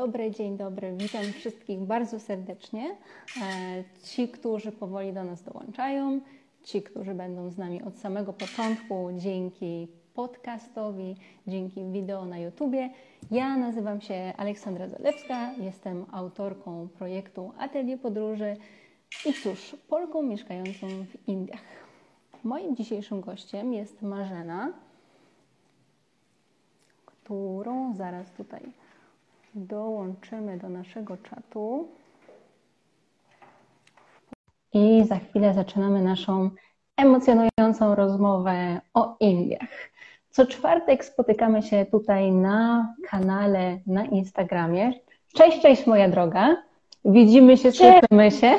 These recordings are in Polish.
dobry, dzień dobry. Witam wszystkich bardzo serdecznie. E, ci, którzy powoli do nas dołączają, ci, którzy będą z nami od samego początku, dzięki podcastowi, dzięki wideo na YouTubie. Ja nazywam się Aleksandra Zalewska, jestem autorką projektu Atelier Podróży i cóż, Polką mieszkającą w Indiach. Moim dzisiejszym gościem jest Marzena, którą zaraz tutaj dołączymy do naszego czatu. I za chwilę zaczynamy naszą emocjonującą rozmowę o Indiach. Co czwartek spotykamy się tutaj na kanale na Instagramie. Cześć, cześć moja droga. Widzimy się, słyszymy się.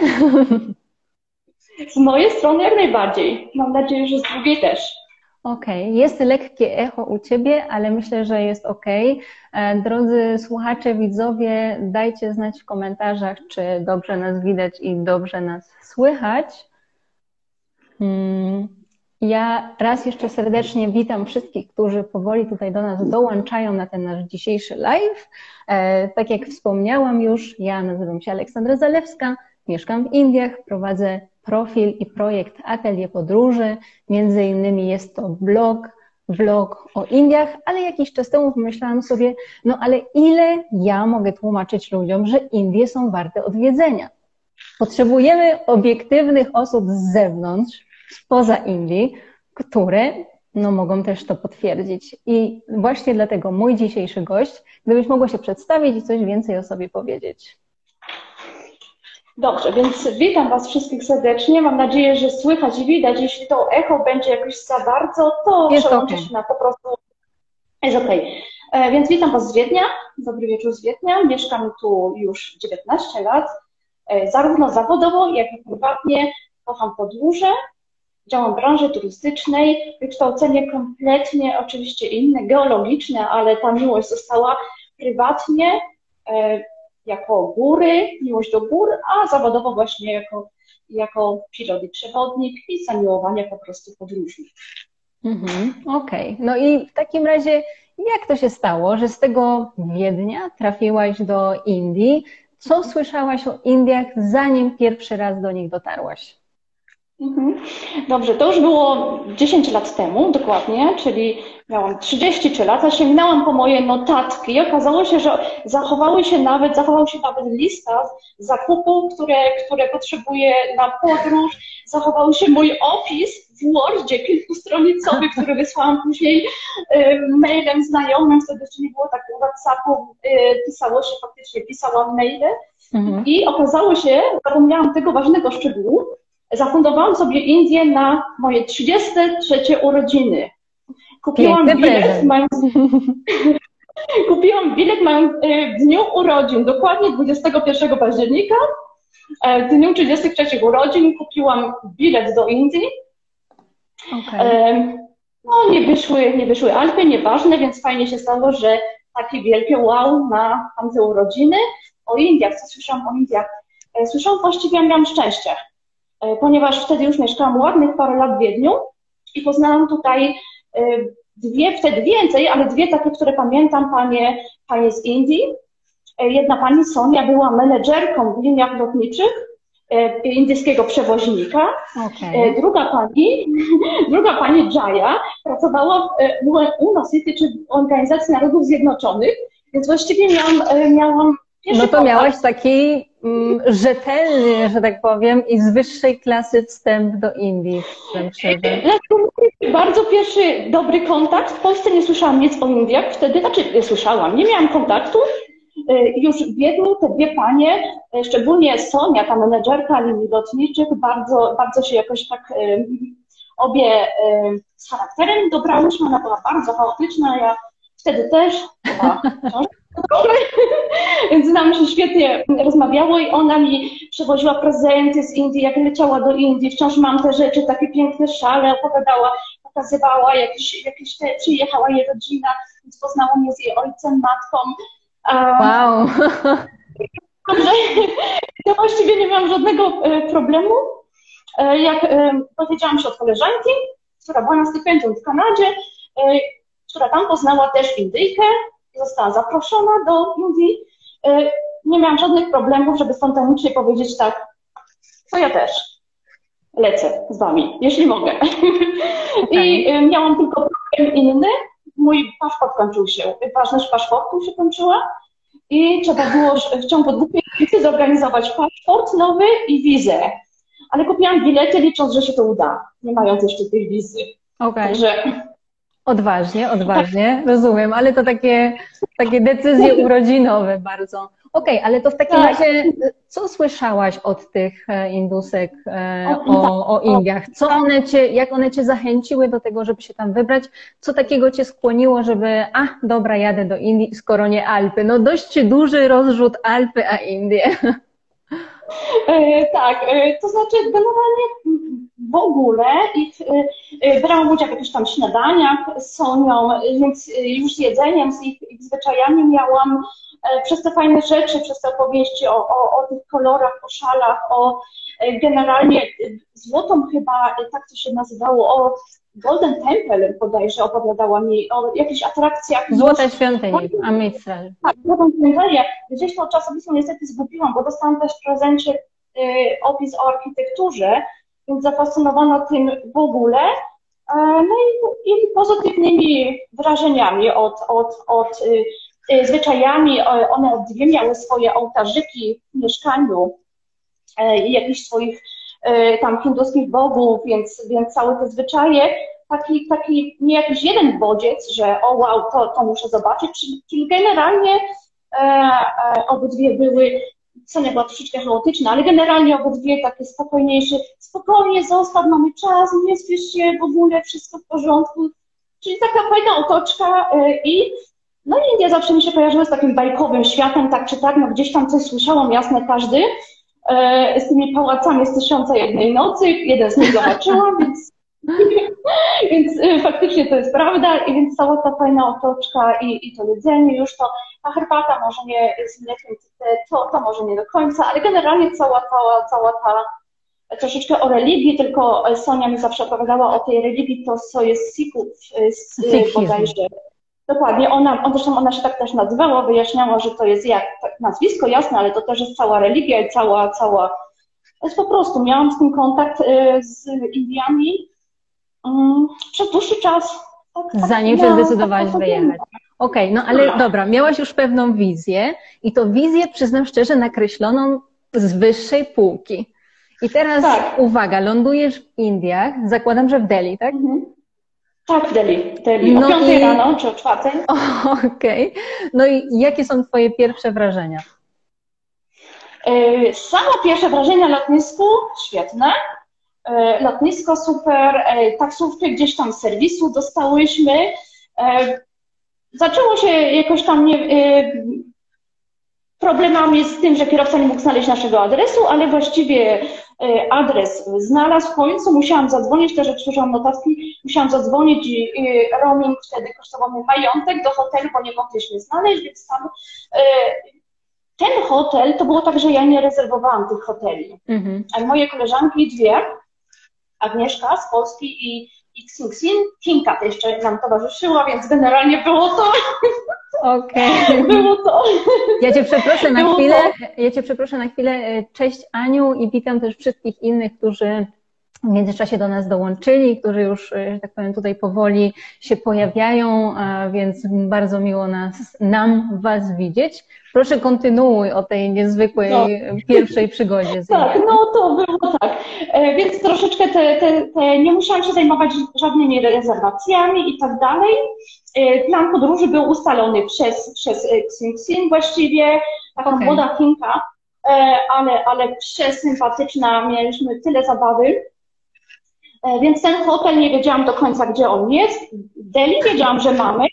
Z mojej strony jak najbardziej. Mam nadzieję, że z drugiej też. Okej, okay. jest lekkie echo u Ciebie, ale myślę, że jest ok. E, drodzy słuchacze, widzowie, dajcie znać w komentarzach, czy dobrze nas widać i dobrze nas słychać. Mm, ja raz jeszcze serdecznie witam wszystkich, którzy powoli tutaj do nas dołączają na ten nasz dzisiejszy live. E, tak jak wspomniałam już, ja nazywam się Aleksandra Zalewska, mieszkam w Indiach, prowadzę profil i projekt Atelier Podróży. Między innymi jest to blog, vlog o Indiach, ale jakiś czas temu pomyślałam sobie, no ale ile ja mogę tłumaczyć ludziom, że Indie są warte odwiedzenia? Potrzebujemy obiektywnych osób z zewnątrz, spoza Indii, które no, mogą też to potwierdzić. I właśnie dlatego mój dzisiejszy gość, gdybyś mogła się przedstawić i coś więcej o sobie powiedzieć. Dobrze, więc witam Was wszystkich serdecznie. Mam nadzieję, że słychać i widać. Jeśli to echo będzie jakoś za bardzo, to jest przełączę okay. się na po prostu. Jest ok. E, więc witam Was z Wiednia. Dobry wieczór z Wiednia. Mieszkam tu już 19 lat. E, zarówno zawodowo, jak i prywatnie. Kocham podróże. Działam w branży turystycznej. Wykształcenie kompletnie oczywiście inne, geologiczne, ale ta miłość została prywatnie e, jako góry, miłość do gór, a zawodowo właśnie jako, jako i przewodnik i zamiłowanie po prostu podróżnych. Mhm, Okej, okay. no i w takim razie jak to się stało, że z tego Wiednia trafiłaś do Indii? Co słyszałaś o Indiach, zanim pierwszy raz do nich dotarłaś? Mhm. Dobrze, to już było 10 lat temu dokładnie, czyli miałam 33 lata, sięgnęłam po moje notatki i okazało się, że zachowały się nawet, zachował się nawet lista zakupów, które, które potrzebuję na podróż, zachował się mój opis w Wordzie kilkustronicowy, który wysłałam później mailem znajomym, wtedy jeszcze nie było takiego WhatsAppu, y, pisało się faktycznie, pisałam maile mhm. i okazało się, zapomniałam tego ważnego szczegółu, zafundowałam sobie Indię na moje 33 urodziny. Kupiłam Piękny bilet, mając... Kupiłam bilet mając e, w dniu urodzin, dokładnie 21 października. E, w dniu 33 urodzin kupiłam bilet do Indii. Okay. E, no, nie wyszły, nie wyszły Alpy, nieważne, więc fajnie się stało, że takie wielkie wow na tamte urodziny. O Indiach, co słyszałam o Indiach? Słyszałam właściwie, miałam szczęście. E, ponieważ wtedy już mieszkałam ładnych parę lat w Wiedniu i poznałam tutaj e, dwie, wtedy więcej, ale dwie takie, które pamiętam, panie, panie z Indii. E, jedna pani Sonia była menedżerką w liniach lotniczych indyjskiego przewoźnika. Okay. Druga pani, druga pani Jaya pracowała w UNO City, czy Organizacji Narodów Zjednoczonych, więc właściwie miałam, miałam no to miałaś taki mm, rzetelny, że tak powiem, i z wyższej klasy wstęp do Indii, Bardzo pierwszy dobry kontakt. W Polsce nie słyszałam nic o Indiach wtedy, znaczy nie słyszałam, nie miałam kontaktu. Y, już w Wiedniu te dwie panie, y, szczególnie Sonia, ta menedżerka linii lotniczych, bardzo, bardzo się jakoś tak y, obie z charakterem dobrałyśmy. Ona była bardzo chaotyczna, ja wtedy też chyba Więc nam się świetnie rozmawiało i ona mi przewoziła prezenty z Indii, jak leciała do Indii. Wciąż mam te rzeczy, takie piękne szale, opowiadała, pokazywała, jakieś, jakieś te, przyjechała jej rodzina, więc poznała mnie z jej ojcem, matką. Wow. Także ja właściwie nie miałam żadnego e, problemu. E, jak e, dowiedziałam się od koleżanki, która była na stypendium w Kanadzie, która tam poznała też Indyjkę, została zaproszona do Indii nie miałam żadnych problemów, żeby spontanicznie powiedzieć tak, to ja też lecę z wami, jeśli mogę. Okay. I miałam tylko problem inny, mój paszport kończył się, ważność paszportu się kończyła i trzeba było w ciągu dwóch miesięcy zorganizować paszport nowy i wizę. Ale kupiłam bilety licząc, że się to uda, nie mając jeszcze tej wizy. Okay. Odważnie, odważnie, rozumiem, ale to takie, takie decyzje urodzinowe bardzo. Okej, okay, ale to w takim tak. razie, co słyszałaś od tych e, indusek e, o, o Indiach? Co one cię, jak one cię zachęciły do tego, żeby się tam wybrać? Co takiego cię skłoniło, żeby, a dobra, jadę do Indii, skoro nie Alpy? No dość duży rozrzut Alpy, a Indie. E, tak, to znaczy generalnie w ogóle ich, brałam udział w jakichś tam śniadaniach z Sonią, więc już z jedzeniem, z ich, ich zwyczajami miałam E, przez te fajne rzeczy, przez te opowieści o, o, o tych kolorach, o szalach, o e, generalnie e, złotą chyba, tak to się nazywało, o Golden Temple bodajże opowiadała mi o jakichś atrakcjach. Złota świątynia, Amritsar. Tak, Złotą świątynię. Gdzieś to czasopismo niestety zgubiłam, bo dostałam też w prezencie y, opis o architekturze, więc zafascynowana tym w ogóle. no i, i pozytywnymi wrażeniami od, od, od y, Y, zwyczajami. One obydwie miały swoje ołtarzyki w mieszkaniu e, i jakichś swoich e, tam hinduskich bogów, więc, więc całe te zwyczaje, taki, taki nie jakiś jeden bodziec, że o wow, to, to muszę zobaczyć, czyli, czyli generalnie e, e, obydwie były, scena była troszeczkę chaotyczna, ale generalnie obydwie takie spokojniejsze, spokojnie zostaw, mamy czas, nie spiesz się, w ogóle wszystko w porządku, czyli taka fajna otoczka e, i no i Indie zawsze mi się kojarzyły z takim bajkowym światem, tak czy tak, no gdzieś tam coś słyszałam, jasne każdy, e, z tymi pałacami z tysiąca jednej nocy, jeden z nich zobaczyłam, więc, więc e, faktycznie to jest prawda i więc cała ta fajna otoczka i, i to jedzenie już to, ta herbata może nie z mlekiem, to, to może nie do końca, ale generalnie cała, cała, cała ta troszeczkę o religii, tylko Sonia mi zawsze opowiadała o tej religii, to co jest Sikhów, bodajże. Dokładnie, ona, on, zresztą ona się tak też nazywała, wyjaśniała, że to jest jak tak nazwisko jasne, ale to też jest cała religia i cała, cała. To jest po prostu, miałam z tym kontakt y, z Indiami um, przez dłuższy czas. Tak, tak, Zanim się zdecydowałaś tak, wyjechać. Okej, okay, no ale dobra, miałaś już pewną wizję i to wizję, przyznam szczerze, nakreśloną z wyższej półki. I teraz tak. uwaga, lądujesz w Indiach, zakładam, że w Delhi, tak? Mhm. Tak. W Delhi. O no 5 i... rano czy o 4. Okej. Okay. No i jakie są Twoje pierwsze wrażenia? E, Samo pierwsze wrażenia na lotnisku świetne. E, lotnisko super, e, taksówkę gdzieś tam z serwisu dostałyśmy. Zaczęło się jakoś tam nie, problemami z tym, że kierowca nie mógł znaleźć naszego adresu, ale właściwie adres znalazł w końcu. Musiałam zadzwonić, też jak słyszałam notatki, musiałam zadzwonić i roaming wtedy kosztował mi majątek do hotelu, bo nie mogliśmy znaleźć, więc tam e, ten hotel, to było tak, że ja nie rezerwowałam tych hoteli. Mhm. A moje koleżanki, dwie, Agnieszka z Polski i, i Xingxin, Kinka jeszcze nam towarzyszyła, więc generalnie było to Okej. Okay. Było to. Ja Cię przeproszę na Było chwilę. To. Ja Cię przeproszę na chwilę. Cześć Aniu i witam też wszystkich innych, którzy w międzyczasie do nas dołączyli, którzy już, że tak powiem, tutaj powoli się pojawiają, więc bardzo miło nas, nam Was widzieć. Proszę kontynuuj o tej niezwykłej no. pierwszej przygodzie. Z tak, no to było tak. E, więc troszeczkę te, te, te, nie musiałam się zajmować żadnymi rezerwacjami i tak dalej. E, plan podróży był ustalony przez, przez Xing właściwie, taka okay. młoda Chinka, e, ale, ale przesympatyczna, mieliśmy tyle zabawy. Więc ten hotel nie wiedziałam do końca, gdzie on jest. Delhi wiedziałam, że mamy.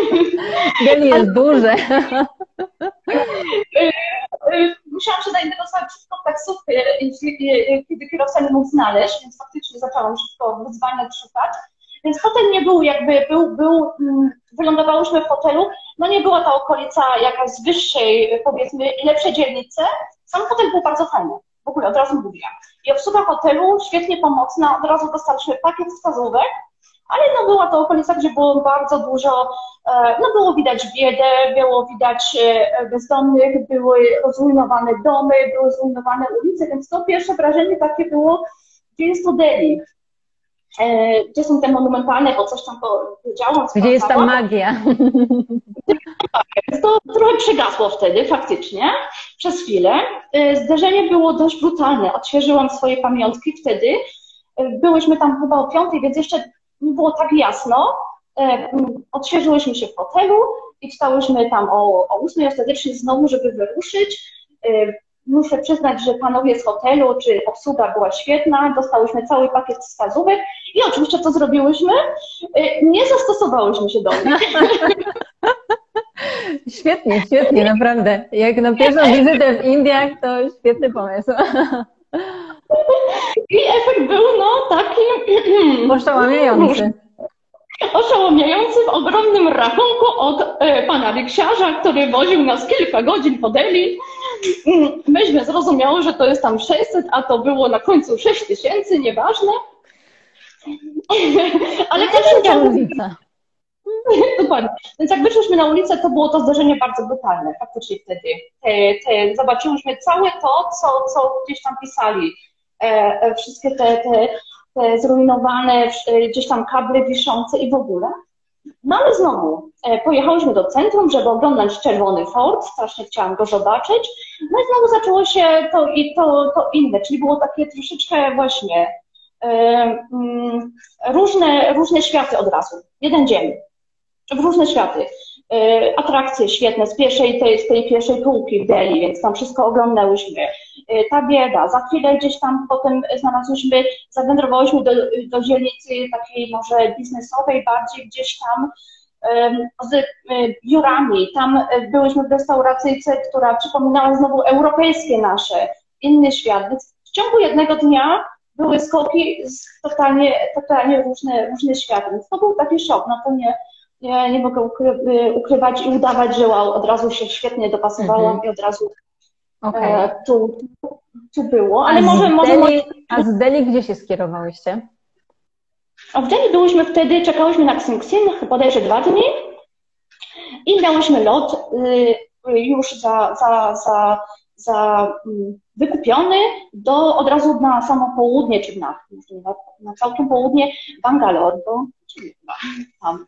Delhi jest duże. Musiałam się zainteresować wszystko taksówkę, kiedy kierowca nie mógł znaleźć, więc faktycznie zaczęłam szybko wyzwania szukać. Więc hotel nie był jakby, był, był, mm, wylądowałyśmy w hotelu, no nie była ta okolica jakaś z wyższej, powiedzmy, lepszej dzielnicy. Sam hotel był bardzo fajny, w ogóle od razu mówię. I obsługa hotelu świetnie pomocna, od razu dostaliśmy pakiet wskazówek, ale no była to okolica, gdzie było bardzo dużo, e, no było widać biedę, było widać e, bezdomnych, były zrujnowane domy, były zrujnowane ulice, więc to pierwsze wrażenie takie było, gdzie jest to Delhi. E, gdzie są te monumentalne, bo coś tam powiedziałam. Gdzie jest ta magia? To trochę przygasło wtedy, faktycznie, przez chwilę. Zdarzenie było dość brutalne. Odświeżyłam swoje pamiątki wtedy. Byłyśmy tam chyba o piątej, więc jeszcze nie było tak jasno. E, odświeżyłyśmy się w hotelu i wstałyśmy tam o, o 8 ostatecznie znowu, żeby wyruszyć. Muszę przyznać, że panowie z hotelu czy obsługa była świetna, dostałyśmy cały pakiet wskazówek i oczywiście co zrobiłyśmy? E, nie zastosowałyśmy się do nich. Świetnie, świetnie, naprawdę. Jak na pierwszą wizytę w Indiach, to świetny pomysł. I efekt był no taki... Oszałamiający. Oszałamiający w ogromnym rachunku od e, pana liksiarza, który woził nas kilka godzin po Delhi. Mm, myśmy zrozumiały, że to jest tam 600, a to było na końcu 6 tysięcy, nieważne. Ale też nie różnica. Dokładnie. Więc jak wyszliśmy na ulicę, to było to zdarzenie bardzo brutalne faktycznie wtedy. Te, te, zobaczyłyśmy całe to, co, co gdzieś tam pisali. E, e, wszystkie te, te zrujnowane e, gdzieś tam kable wiszące i w ogóle. No ale znowu, pojechałyśmy do centrum, żeby oglądać Czerwony Fort, strasznie chciałam go zobaczyć. No i znowu zaczęło się to, i to, to inne, czyli było takie troszeczkę właśnie mm, różne, różne światy od razu, jeden dzień w różne światy. E, atrakcje świetne z pierwszej, tej, z tej pierwszej półki w Delhi, więc tam wszystko oglądałyśmy. E, ta bieda, za chwilę gdzieś tam potem znalazłyśmy, zawędrowałyśmy do, do dzielnicy takiej może biznesowej, bardziej gdzieś tam z e, biurami. Tam byłyśmy w restauracyjce, która przypominała znowu europejskie nasze, inny świat. Więc w ciągu jednego dnia były skoki z totalnie, totalnie różne, różne światy. Więc to był taki szok. No to nie, ja nie mogę ukry y, ukrywać i udawać, że wow, od razu się świetnie dopasowałam mhm. i od razu okay. e, tu, tu było. Ale a może, może, Delhi, A z Delhi gdzie się skierowałyście? A w Delhi byłyśmy wtedy, czekałyśmy na Xinxin, bodajże dwa dni i miałyśmy lot y, już za, za, za, za y, wykupiony do, od razu na samo południe, czy na, na, na całkiem południe Bangalore, bo tam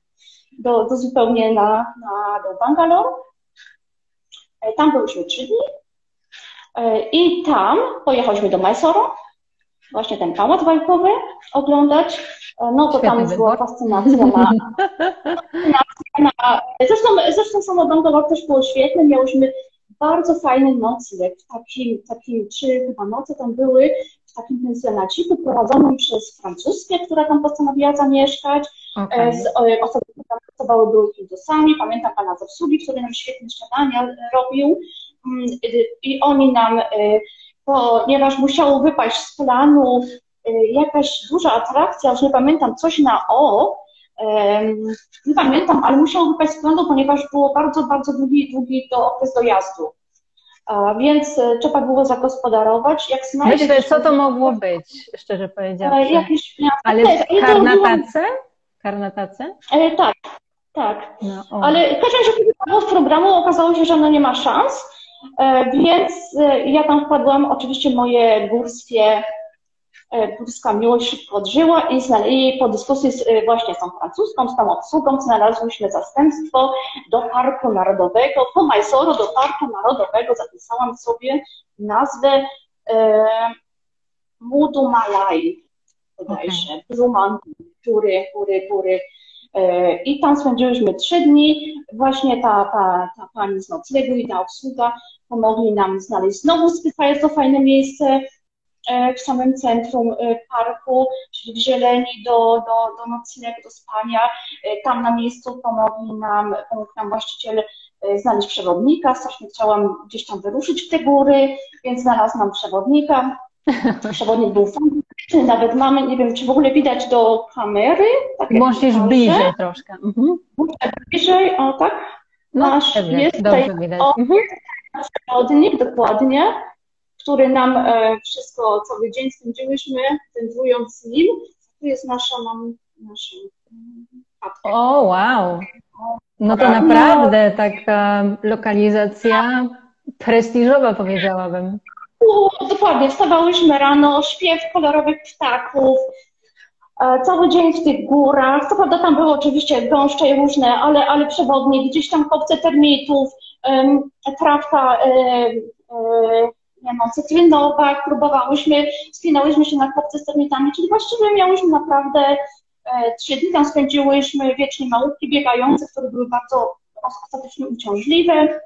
do, do zupełnie na, na, do Bangalore. E, tam byliśmy trzy dni e, i tam pojechaliśmy do Mysore, właśnie ten pałac bajkowy oglądać. E, no to tam już była fascynacja na, na, zresztą, zresztą samo Bangalore też było świetne, miałyśmy bardzo fajny nocleg w takim, takim trzy chyba noce tam były w takim pensjonaciku prowadzonym przez francuskie, która tam postanowiła zamieszkać. Okay. Z osoby, które pracowały, były Hindusami. Pamiętam pana z obsługi, który nam świetne śniadania robił. Mm, I oni nam, ponieważ musiało wypaść z planu jakaś duża atrakcja, już nie pamiętam, coś na O, nie pamiętam, ale musiało wypaść z planu, ponieważ było bardzo, bardzo długi, długi do okres dojazdu. Więc e, trzeba było zagospodarować. Jak Myślę, co to mogło być, szczerze powiedziawszy. Jakieś Ale Karnatace? Karnatace? E, tak, tak. No, Ale w każdym razie z programu okazało się, że ono nie ma szans, e, więc e, ja tam wpadłam, oczywiście moje górskie e, miłość szybko odżyła i, i po dyskusji z, e, właśnie z tą francuską, z tą obsługą znalazłyśmy zastępstwo do Parku Narodowego, po Mysore do Parku Narodowego zapisałam sobie nazwę e, Mudumalai, bodajże, okay. Bruman, Góry, Góry, Góry. E, I tam spędziłyśmy trzy dni. Właśnie ta, ta, ta pani z noclegu i ta obsługa pomogli nam znaleźć znowu to fajne miejsce w samym centrum e, parku, czyli w zieleni do, do, do nocleg, do spania. E, tam na miejscu pomogli nam, pomógł nam właściciel znaleźć przewodnika. Strasznie chciałam gdzieś tam wyruszyć w te góry, więc znalazł nam przewodnika. Przewodnik był fantastyczny, nawet mamy, nie wiem, czy w ogóle widać do kamery. Tak Możesz bliżej troszkę. Mhm. Bliżej, o tak. No, Nasz jest tutaj widać. O, mhm. przewodnik, dokładnie który nam e, wszystko cały dzień spędziłyśmy, wędrując z nim. tu jest nasza, mam naszą O, wow. No to naprawdę taka lokalizacja prestiżowa, powiedziałabym. No, dokładnie, wstawałyśmy rano, śpiew kolorowych ptaków, e, cały dzień w tych górach. Co prawda tam były oczywiście gąszcze i różne, ale, ale przewodnie, gdzieś tam kopce termitów, trawka, e, e, wiem, cytrynowa, próbowałyśmy, spinałyśmy się na kopce z termitami, czyli właściwie miałyśmy naprawdę trzy dni tam spędziłyśmy, wiecznie małutki biegające, które były bardzo ostatecznie uciążliwe.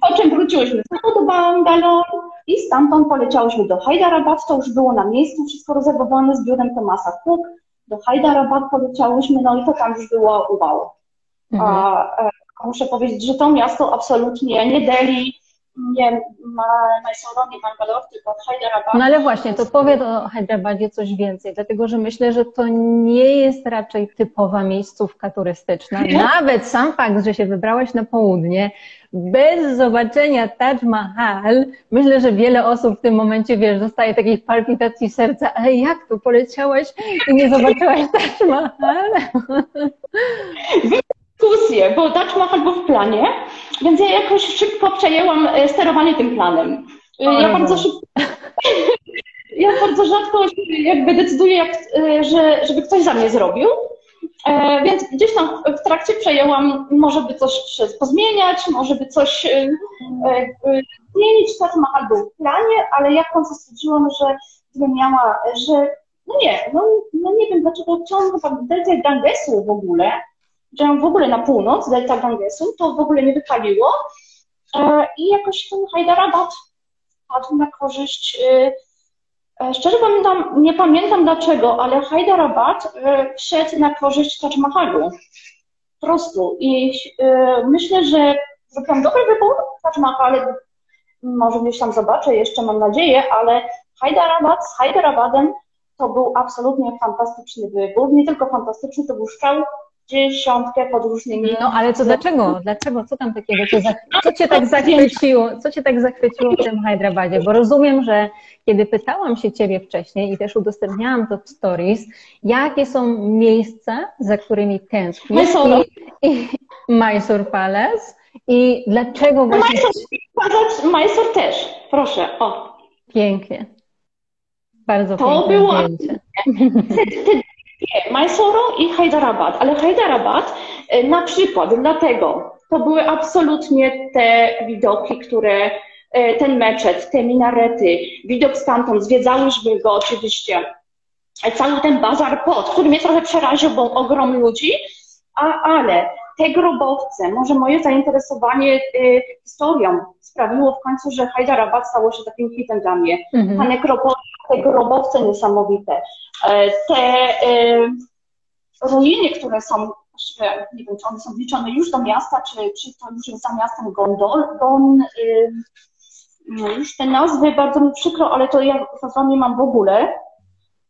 po czym wróciłyśmy do Bangalore i stamtąd poleciałyśmy do Hyderabad, to już było na miejscu, wszystko rezerwowane z biurem Tomasa Cook. Do Hyderabad poleciałyśmy, no i to tam już było wow. Mhm. A, a muszę powiedzieć, że to miasto absolutnie nie Delhi, nie Mysore, nie Bangalore, tylko Hyderabad. No ale właśnie, to powiedz o Hyderabad coś więcej, dlatego że myślę, że to nie jest raczej typowa miejscówka turystyczna. Nawet sam fakt, że się wybrałaś na południe, bez zobaczenia Taj Mahal, myślę, że wiele osób w tym momencie, wiesz, dostaje takich palpitacji serca, ale jak tu poleciałaś i nie zobaczyłaś Taj Mahal? dyskusję, bo Taj Mahal był w planie, więc ja jakoś szybko przejęłam e, sterowanie tym planem. E, ja bardzo szybko, ja bardzo rzadko jakby decyduję, jak, e, że, żeby ktoś za mnie zrobił. Więc gdzieś tam w trakcie przejęłam, może by coś pozmieniać, może by coś zmienić. Taj Mahal był w planie, ale ja w końcu stwierdziłam, że gdybym miała, że no nie, no, no nie wiem dlaczego ciągle tam Delta Gangesu w ogóle, że w ogóle na północ, delta Gangesu, to w ogóle nie wypaliło e, i jakoś ten Hyderabad padł na korzyść. E, e, szczerze pamiętam, nie pamiętam dlaczego, ale Hyderabad wszedł na korzyść Taj Mahalu. Po prostu. I myślę, że zrobiłam dobry wybór Taj Mahal. Może gdzieś tam zobaczę, jeszcze mam nadzieję, ale Hyderabad z Hyderabadem to był absolutnie fantastyczny wybór. Nie tylko fantastyczny, to był strzał dziesiątkę pod różnymi. No ale co dlaczego? Dlaczego? Co tam takiego? Co, za, co cię tak zachwyciło? Co cię tak zachwyciło w tym Hydrabadzie? Bo rozumiem, że kiedy pytałam się ciebie wcześniej i też udostępniałam to w stories, jakie są miejsca, za którymi tęsknisz? Mysore. I, i Mysore Palace. I dlaczego właśnie... Mysore, Mysore też, proszę, o. Pięknie. Bardzo to piękne było, zdjęcie. Te, te nie, i Hyderabad, ale Hyderabad e, na przykład dlatego to były absolutnie te widoki, które e, ten meczet, te minarety, widok stamtąd, zwiedzałyśmy go oczywiście, e, cały ten bazar pod, który mnie trochę przeraził, bo ogrom ludzi, a, ale te grobowce, może moje zainteresowanie y, historią sprawiło w końcu, że Hyderabad stało się takim hitem dla mnie. Mm -hmm. te grobowce niesamowite, e, te y, ruiny, które są, nie wiem, czy one są wliczone już do miasta, czy, czy to już jest za miastem Gondol, Don, y, no już te nazwy bardzo mi przykro, ale to ja z wami mam w ogóle.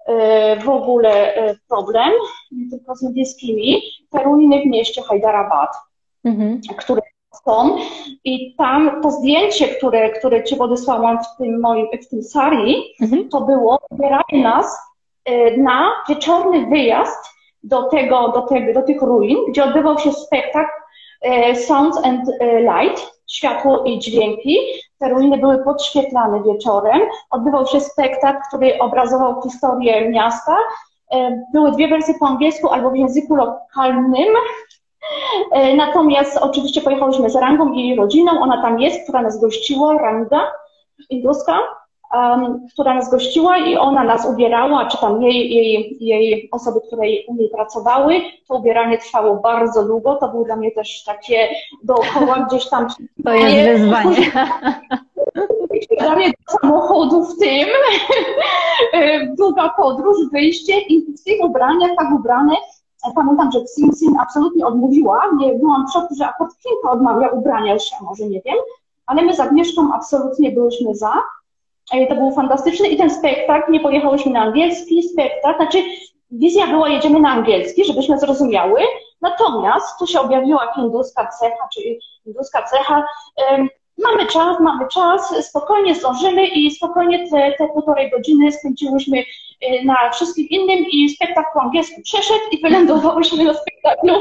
E, w ogóle e, problem, nie tylko z niebieskimi, te ruiny w mieście Hyderabad, mhm. które są i tam to zdjęcie, które, które Ci odesłałam w tym moim, w tym sari, mhm. to było, wybierali nas e, na wieczorny wyjazd do tego, do tego, do tych ruin, gdzie odbywał się spektakl Sounds and Light, światło i dźwięki. Te ruiny były podświetlane wieczorem. Odbywał się spektakl, który obrazował historię miasta. E, były dwie wersje po angielsku albo w języku lokalnym. E, natomiast oczywiście pojechałyśmy z Rangą i jej rodziną. Ona tam jest, która nas gościła, Ranga induska um, która nas gościła i ona nas ubierała, czy tam jej, jej, jej osoby, które u niej pracowały. To ubieranie trwało bardzo długo. To było dla mnie też takie dookoła gdzieś tam. To jest wyzwanie. Mnie do samochodu w tym, długa podróż, wyjście i w tych ubraniach, tak ubrane, pamiętam, że Xin Xin absolutnie odmówiła. Nie byłam w szoku, że akurat Kinka odmawia ubrania, ja może nie wiem, ale my z Agnieszką absolutnie byłyśmy za. To był fantastyczny i ten spektakl, nie pojechałyśmy na angielski spektakl, znaczy wizja była, jedziemy na angielski, żebyśmy zrozumiały, natomiast tu się objawiła hinduska cecha, czyli hinduska cecha, mamy czas, mamy czas, spokojnie zdążymy i spokojnie te, te półtorej godziny spędziłyśmy y, na wszystkim innym i spektakl po angielsku przeszedł i wylądowałyśmy na spektaklu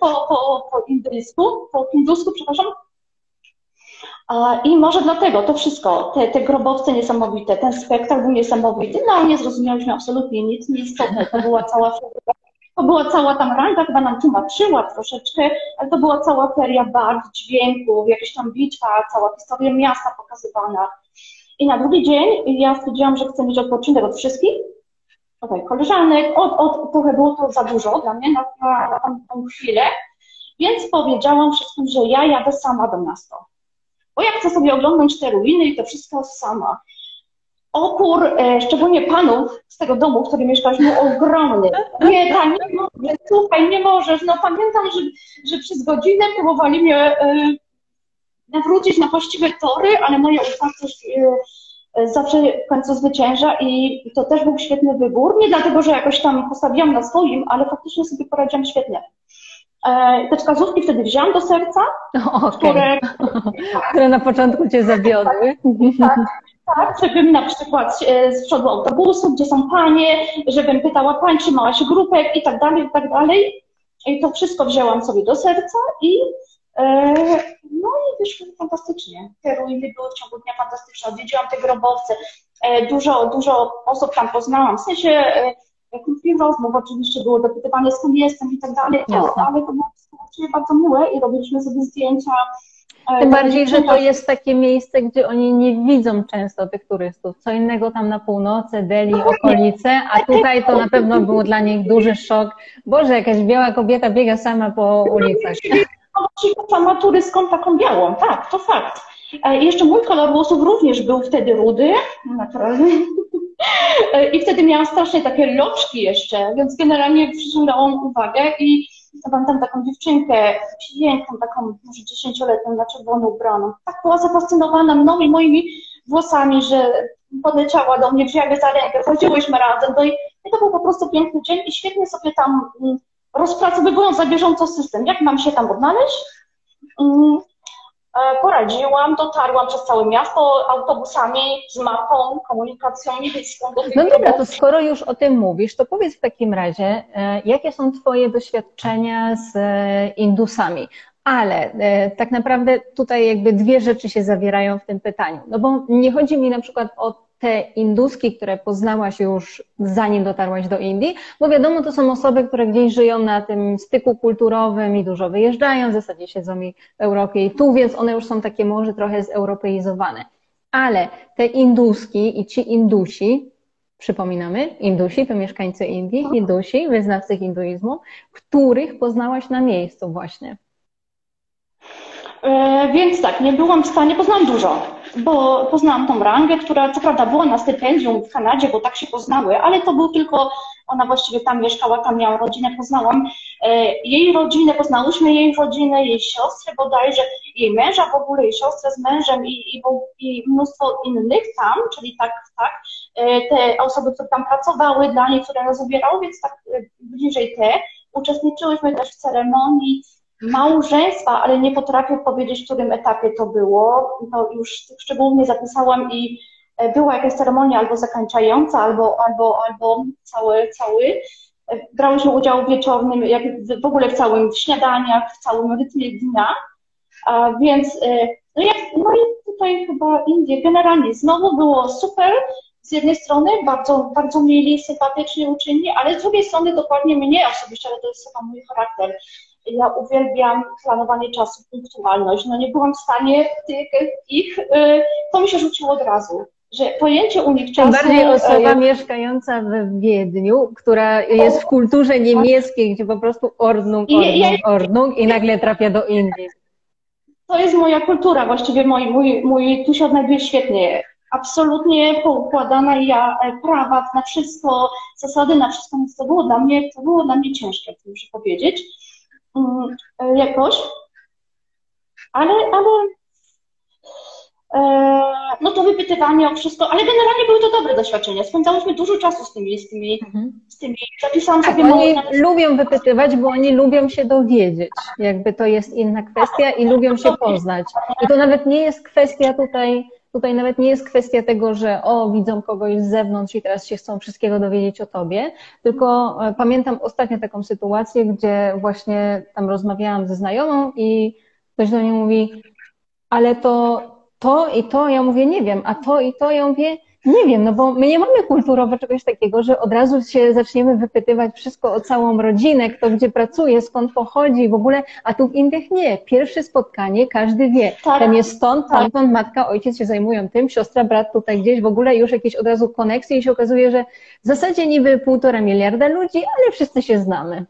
po, po, po indyjsku, po hindusku, przepraszam. I może dlatego to wszystko, te, te grobowce niesamowite, ten spektakl był niesamowity, no nie zrozumiałyśmy absolutnie nic, nieistotne, to była cała to była cała tam ranga, chyba nam tłumaczyła troszeczkę, ale to była cała feria barw, dźwięków, jakaś tam bitwa, cała historia miasta pokazywana. I na drugi dzień ja stwierdziłam, że chcę mieć odpoczynek od wszystkich, okay, koleżanek, od, od, trochę było to za dużo dla mnie na, na, na tą, tą chwilę, więc powiedziałam wszystkim, że ja jadę sama do miasta. Bo ja chcę sobie oglądać te ruiny i to wszystko sama opór, e, szczególnie panów z tego domu, w którym mieszkaliśmy, ogromny. Nie, ta, nie możesz, słuchaj, nie możesz. No pamiętam, że, że przez godzinę próbowali mnie e, nawrócić na właściwe tory, ale moja upartość e, zawsze w końcu zwycięża i to też był świetny wybór. Nie dlatego, że jakoś tam postawiłam na swoim, ale faktycznie sobie poradziłam świetnie. Te wskazówki wtedy wzięłam do serca, okay. które, które na początku cię zawiodły. Tak, tak, żebym na przykład e, z przodu autobusu, gdzie są panie, żebym pytała pań, trzymała się grupek i tak dalej, i tak dalej. I to wszystko wzięłam sobie do serca i e, no i wyszło fantastycznie. Te ruiny były w ciągu dnia fantastyczne. Odwiedziłam te grobowce. E, dużo, dużo osób tam poznałam. W sensie krótkich rozmów oczywiście było dopytywanie skąd jestem i tak dalej, ale to było bardzo miłe i robiliśmy sobie zdjęcia tym bardziej, że to jest takie miejsce, gdzie oni nie widzą często tych turystów. Co innego tam na północy, Delhi, okolice, a tutaj to na pewno był dla nich duży szok. Boże, jakaś biała kobieta biega sama po ulicach. Sama turystką taką białą, tak, to fakt. E, jeszcze mój kolor włosów również był wtedy rudy, naturalnie. E, I wtedy miałam strasznie takie loczki jeszcze, więc generalnie przyciągałam uwagę i pamiętam taką dziewczynkę, piękną, taką może dziesięcioletnią, na czerwoną ubraną. Tak była zafascynowana mną i moimi włosami, że podleciała do mnie, wzięła za rękę, chodziłyśmy razem. No i, i to był po prostu piękny dzień i świetnie sobie tam mm, rozpracowywując za bieżąco system, jak mam się tam odnaleźć. E, poradziłam, dotarłam przez całe miasto autobusami z mapą, komunikacją miejską. No dobra, to skoro już o tym mówisz, to powiedz w takim razie, e, jakie są Twoje doświadczenia z e, Indusami? Ale tak naprawdę tutaj jakby dwie rzeczy się zawierają w tym pytaniu. No bo nie chodzi mi na przykład o te induski, które poznałaś już zanim dotarłaś do Indii, bo wiadomo, to są osoby, które gdzieś żyją na tym styku kulturowym i dużo wyjeżdżają, w zasadzie siedzą i w Europie i tu, więc one już są takie może trochę zeuropeizowane. Ale te induski i ci Indusi, przypominamy, Indusi to mieszkańcy Indii, Indusi, wyznawcy hinduizmu, których poznałaś na miejscu właśnie. E, więc tak, nie byłam w stanie, poznałam dużo, bo poznałam tą rangę, która co prawda była na stypendium w Kanadzie, bo tak się poznały, ale to był tylko, ona właściwie tam mieszkała, tam miała rodzinę, poznałam e, jej rodzinę, poznałyśmy jej rodzinę, jej siostrę bodajże, jej męża w ogóle, jej siostrę z mężem i, i, i mnóstwo innych tam, czyli tak, tak, e, te osoby, które tam pracowały dla niej, które nas ubierały, więc tak bliżej te. Uczestniczyłyśmy też w ceremonii małżeństwa, ale nie potrafię powiedzieć, w którym etapie to było. To już szczególnie zapisałam i e, była jakaś ceremonia albo zakończająca, albo, albo, albo cały, cały. E, brałyśmy udział w wieczornym, jak w ogóle w całym w śniadaniach, w całym rytmie dnia. A więc e, no, jak, no i tutaj chyba Indie generalnie znowu było super. Z jednej strony bardzo, bardzo mieli, sympatycznie uczynni, ale z drugiej strony dokładnie mnie osobiście, ale to jest chyba mój charakter ja uwielbiam planowanie czasu, punktualność. No nie byłam w stanie tych, ich, y, to mi się rzuciło od razu że pojęcie u nich czasu... Tym bardziej y, osoba mieszkająca w Wiedniu, która jest w kulturze niemieckiej, gdzie po prostu ordnung, ordnung, ordnung i nagle trafia do Indii. To jest moja kultura, właściwie mój, mój, mój tu się odnajduje świetnie. Absolutnie poukładana ja e, prawa na wszystko, zasady na wszystko, więc to było dla mnie, to było dla mnie ciężkie, muszę powiedzieć. Mm, jakoś, ale, ale no to wypytywanie o wszystko, ale generalnie były to dobre doświadczenia. Spędzałyśmy dużo czasu z tymi, z tymi, mhm. z tymi zapisałam sobie tak, Oni lubią wypytywać, bo oni lubią się dowiedzieć. Jakby to jest inna kwestia i lubią się poznać. I to nawet nie jest kwestia tutaj, tutaj nawet nie jest kwestia tego, że o, widzą kogoś z zewnątrz i teraz się chcą wszystkiego dowiedzieć o tobie, tylko e, pamiętam ostatnio taką sytuację, gdzie właśnie tam rozmawiałam ze znajomą i ktoś do mnie mówi, ale to to i to, ja mówię, nie wiem, a to i to, ja mówię, nie wiem, no bo my nie mamy kulturowo czegoś takiego, że od razu się zaczniemy wypytywać wszystko o całą rodzinę, kto gdzie pracuje, skąd pochodzi w ogóle, a tu w Indiach nie. Pierwsze spotkanie każdy wie. Tak. Ten jest stąd, tak. tamtąd, matka, ojciec się zajmują tym, siostra, brat tutaj gdzieś, w ogóle już jakieś od razu koneksje i się okazuje, że w zasadzie niby półtora miliarda ludzi, ale wszyscy się znamy.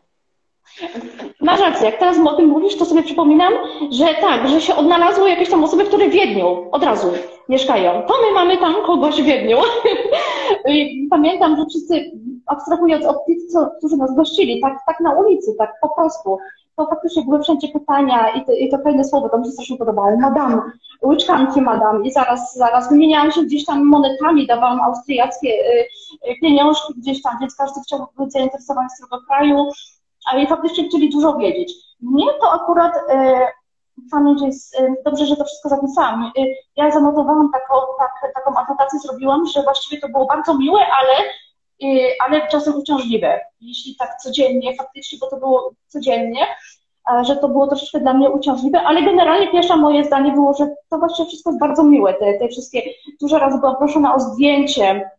Masz rację, jak teraz o tym mówisz, to sobie przypominam, że tak, że się odnalazły jakieś tam osoby, które w Wiedniu od razu mieszkają. To my mamy tam kogoś w Wiedniu. Pamiętam, że wszyscy, abstrahując od tych, co, którzy nas gościli, tak, tak na ulicy, tak po prostu, to faktycznie były wszędzie pytania i i to fajne słowo, to mi się strasznie podobało. Madam, łyczkanki madam i zaraz, zaraz wymieniałam się gdzieś tam monetami, dawałam austriackie y, y, pieniążki gdzieś tam, więc każdy chciał być zainteresowany z tego kraju ale faktycznie chcieli dużo wiedzieć. Mnie to akurat e, pamięć jest, e, dobrze, że to wszystko zapisałam. E, ja zanotowałam taką, tak, taką anotację zrobiłam, że właściwie to było bardzo miłe, ale, ale czasem uciążliwe. Jeśli tak codziennie, faktycznie, bo to było codziennie, że to było troszeczkę dla mnie uciążliwe, ale generalnie pierwsze moje zdanie było, że to właściwie wszystko jest bardzo miłe, te, te wszystkie, dużo razy byłam proszona o zdjęcie, E,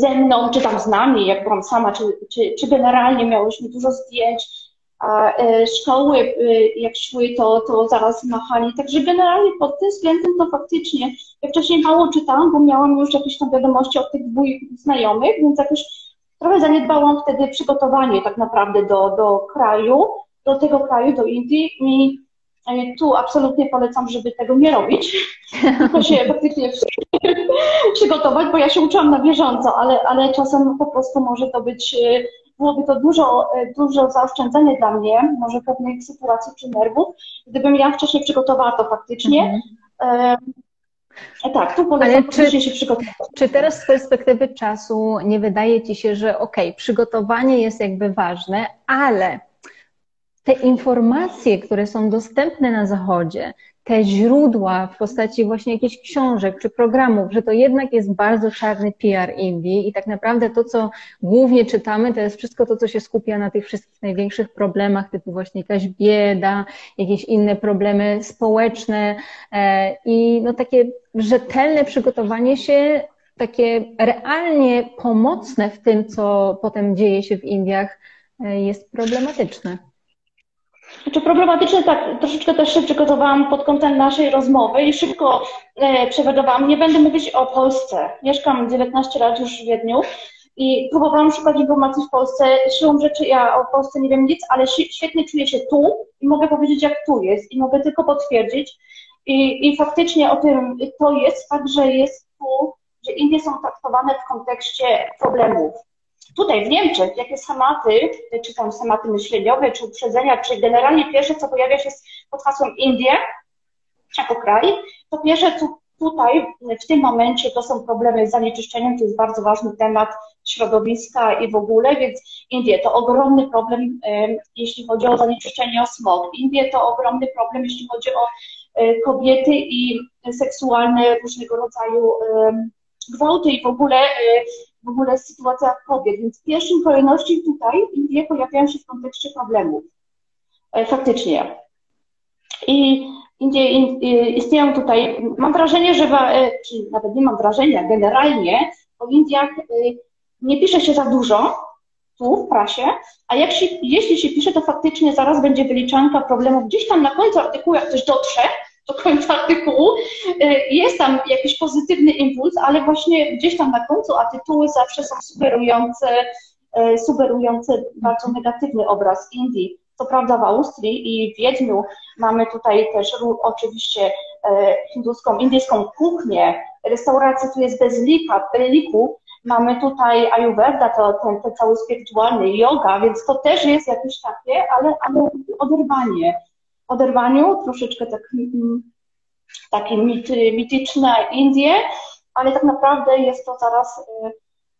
ze mną, czy tam z nami, jak byłam sama, czy, czy, czy generalnie miałyśmy dużo zdjęć, a e, szkoły e, jak szły, to, to zaraz machali. Także generalnie pod tym względem to faktycznie, ja wcześniej mało czytałam, bo miałam już jakieś tam wiadomości od tych dwóch znajomych, więc jakoś trochę zaniedbałam wtedy przygotowanie tak naprawdę do, do kraju, do tego kraju, do Indii i tu absolutnie polecam, żeby tego nie robić, tylko się faktycznie przygotować, bo ja się uczyłam na bieżąco, ale, ale czasem po prostu może to być, e, byłoby to dużo, e, dużo zaoszczędzenie dla mnie, może pewnych sytuacji czy nerwów, gdybym ja wcześniej przygotowała to faktycznie. Mhm. E, tak, tu polecam czy, się przygotować. Czy teraz z perspektywy czasu nie wydaje Ci się, że okej, okay, przygotowanie jest jakby ważne, ale te informacje, które są dostępne na Zachodzie, te źródła w postaci właśnie jakichś książek czy programów, że to jednak jest bardzo czarny PR Indii i tak naprawdę to, co głównie czytamy, to jest wszystko to, co się skupia na tych wszystkich największych problemach, typu właśnie jakaś bieda, jakieś inne problemy społeczne e, i no takie rzetelne przygotowanie się, takie realnie pomocne w tym, co potem dzieje się w Indiach, e, jest problematyczne. Znaczy problematyczne tak, troszeczkę też się przygotowałam pod kątem naszej rozmowy i szybko e, przewagowałam. Nie będę mówić o Polsce. Mieszkam 19 lat już w Wiedniu i próbowałam szukać informacji w Polsce. Siłą rzeczy ja o Polsce nie wiem nic, ale świetnie czuję się tu i mogę powiedzieć, jak tu jest i mogę tylko potwierdzić. I, i faktycznie o tym to jest fakt, że jest tu, że Indie są traktowane w kontekście problemów Tutaj w Niemczech, jakie schematy, czy tam schematy myśleniowe, czy uprzedzenia, czy generalnie pierwsze, co pojawia się pod hasłem Indie jako kraj, to pierwsze, co tutaj w tym momencie to są problemy z zanieczyszczeniem, to jest bardzo ważny temat środowiska i w ogóle, więc Indie to ogromny problem, jeśli chodzi o zanieczyszczenie, o smog. Indie to ogromny problem, jeśli chodzi o e, kobiety i seksualne różnego rodzaju gwałty i w ogóle e, w ogóle sytuacja kobiet. Więc w pierwszej kolejności tutaj Indie pojawiają się w kontekście problemów. E, faktycznie. I Indie istnieją tutaj, mam wrażenie, że, e, czy nawet nie mam wrażenia, generalnie o Indiach e, nie pisze się za dużo tu w prasie, a jak się, jeśli się pisze, to faktycznie zaraz będzie wyliczanka problemów. Gdzieś tam na końcu artykułu, jak ktoś dotrze, do końca artykułu. Y, jest tam jakiś pozytywny impuls, ale właśnie gdzieś tam na końcu, a tytuły zawsze są sugerujące, y, sugerujące bardzo negatywny obraz Indii. Co prawda w Austrii i w Wiedniu mamy tutaj też oczywiście y, hinduską, indyjską kuchnię. Restauracja tu jest bez lika, liku. Mamy tutaj Ayurveda, to ten, ten cały spirytualny yoga, więc to też jest jakieś takie, ale, ale oderwanie oderwaniu, troszeczkę tak mm, takie mity, mityczne Indie, ale tak naprawdę jest to zaraz,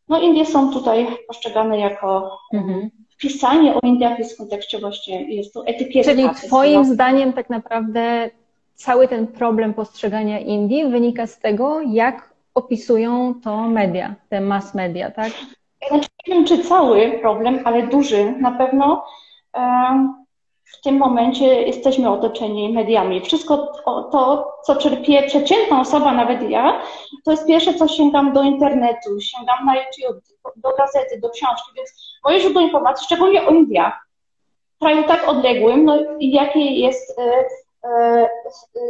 no Indie są tutaj postrzegane jako mhm. pisanie o Indiach jest w kontekście właśnie, jest to etykieta. Czyli twoim zdaniem tak naprawdę cały ten problem postrzegania Indii wynika z tego, jak opisują to media, te mass media, tak? Znaczy, nie wiem, czy cały problem, ale duży na pewno. W tym momencie jesteśmy otoczeni mediami. Wszystko to, co czerpie przeciętna osoba, nawet ja, to jest pierwsze, co sięgam do internetu, sięgam na YouTube, do gazety, do książki, więc moje źródło informacji, szczególnie o Indiach, kraju tak odległym, no i jakie jest e, E,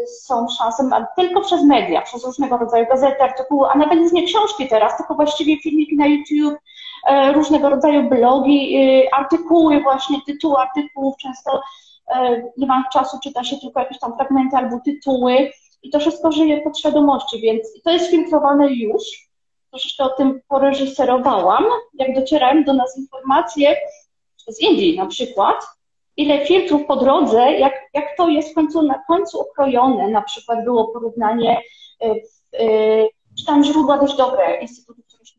są szanse tylko przez media, przez różnego rodzaju gazety, artykuły, a nawet nie książki teraz, tylko właściwie filmiki na YouTube, różnego rodzaju blogi, e, artykuły właśnie, tytuły artykułów, często nie mam czasu, czyta się tylko jakieś tam fragmenty albo tytuły i to wszystko żyje pod świadomości, więc to jest filtrowane już. Troszeczkę o tym poreżyserowałam, jak docierałem do nas informacje z Indii na przykład, ile filtrów po drodze, jak, jak to jest w końcu, na końcu okrojone. Na przykład było porównanie, yy, czytam źródła dość dobre się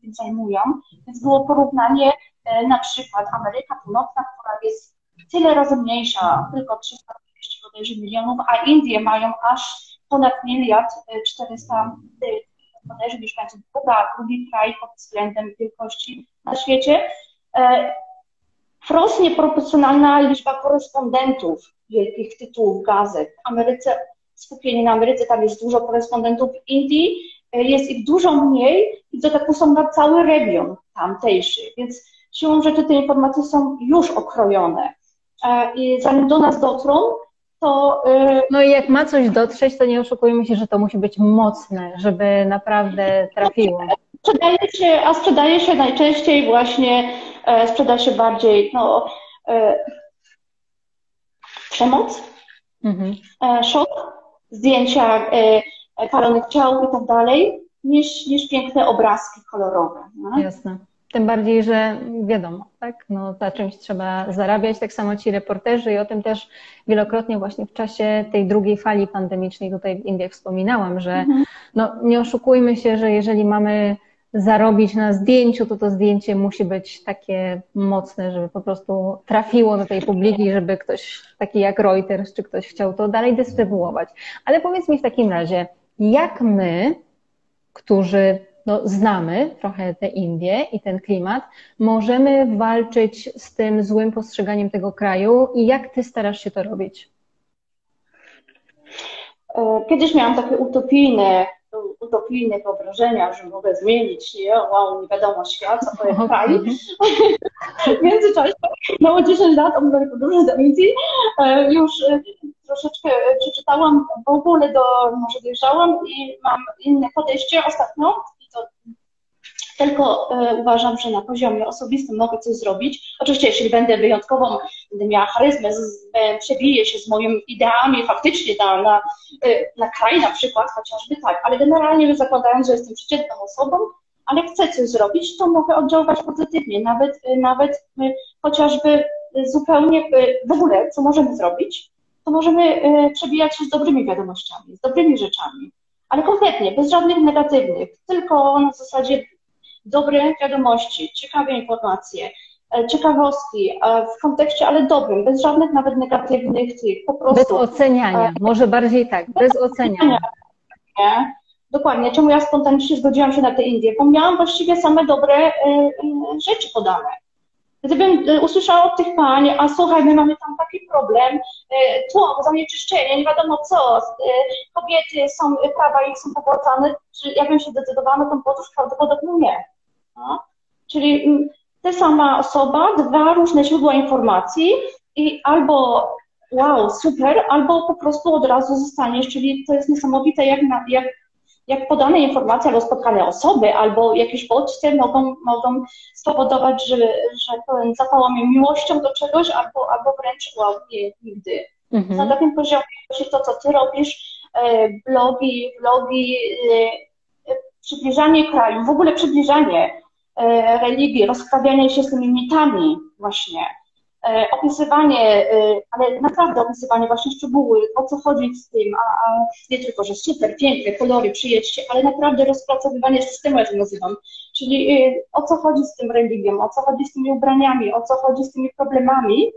tym zajmują, więc było porównanie yy, na przykład Ameryka Północna, która jest tyle razy mniejsza, tylko 340 bodajże milionów, a Indie mają aż ponad miliard 400 bodajże mieszkańców. Druga, drugi kraj pod względem wielkości na świecie wprost nieproporcjonalna liczba korespondentów wielkich tytułów gazet. W Ameryce, skupienie na Ameryce, tam jest dużo korespondentów w Indii, e, jest ich dużo mniej i tak są na cały region tamtejszy, więc siłą rzeczy te informacje są już okrojone. E, I zanim do nas dotrą, to... E, no i jak ma coś dotrzeć, to nie oszukujmy się, że to musi być mocne, żeby naprawdę trafiło. Sprzedaje się, a sprzedaje się najczęściej właśnie E, sprzeda się bardziej no, przemoc, mhm. Szok, zdjęcia palonych ciał i tak dalej, niż, niż piękne obrazki kolorowe. No? Jasne. Tym bardziej, że wiadomo, tak, no, za czymś trzeba zarabiać, tak samo ci reporterzy i o tym też wielokrotnie właśnie w czasie tej drugiej fali pandemicznej tutaj w Indiach wspominałam, że mhm. no, nie oszukujmy się, że jeżeli mamy zarobić na zdjęciu, to to zdjęcie musi być takie mocne, żeby po prostu trafiło do tej publiki, żeby ktoś taki jak Reuters czy ktoś chciał to dalej dystrybuować. Ale powiedz mi w takim razie, jak my, którzy no, znamy trochę te Indie i ten klimat, możemy walczyć z tym złym postrzeganiem tego kraju i jak ty starasz się to robić? E, kiedyś miałam takie utopijne utopijne wyobrażenia, że mogę zmienić, nie? Wow, nie wiadomo świat, co to jest kraj. w międzyczasie mało 10 lat od podróży do Indii. Już e, troszeczkę przeczytałam w ogóle do, może dojrzałam i mam inne podejście ostatnio tylko e, uważam, że na poziomie osobistym mogę coś zrobić. Oczywiście, jeśli będę wyjątkową, będę miała charyzmę, z, e, przebiję się z moimi ideami faktycznie na, na, e, na kraj na przykład, chociażby tak, ale generalnie zakładając, że jestem przeciętną osobą, ale chcę coś zrobić, to mogę oddziaływać pozytywnie, nawet, nawet chociażby zupełnie w ogóle, co możemy zrobić, to możemy przebijać się z dobrymi wiadomościami, z dobrymi rzeczami, ale konkretnie, bez żadnych negatywnych, tylko na zasadzie dobre wiadomości, ciekawe informacje, e, ciekawostki e, w kontekście, ale dobrym, bez żadnych nawet negatywnych tych, po prostu. Bez oceniania, e, może bardziej tak, bez, bez oceniania. Nie? Dokładnie, czemu ja spontanicznie zgodziłam się na te Indie, bo miałam właściwie same dobre rzeczy podane. Gdybym usłyszała od tych pań, a słuchaj, my mamy tam taki problem, tło, zanieczyszczenie, nie wiadomo co, kobiety są, prawa ich są pogładzane, czy ja bym się zdecydowała na tą podróż? Prawdopodobnie nie. No? Czyli mm, ta sama osoba, dwa różne źródła informacji i albo wow, super, albo po prostu od razu zostaniesz, czyli to jest niesamowite, jak, na, jak, jak podane informacje albo spotkane osoby, albo jakieś bodźce mogą, mogą spowodować, że, że mnie miłością do czegoś, albo, albo wręcz wow, nie, nigdy. Mhm. Na takim poziomie to, co ty robisz, e, blogi, vlogi, e, przybliżanie kraju, w ogóle przybliżanie E, religii, rozprawianie się z tymi mitami właśnie, e, opisywanie, ale naprawdę opisywanie właśnie szczegóły, o co chodzi z tym, a, a nie tylko, że super, piękne, kolory, przyjedźcie, ale naprawdę rozpracowywanie systemu, jak to nazywam, czyli o co chodzi z tym religiem, o co chodzi z tymi ubraniami, o co chodzi z tymi problemami,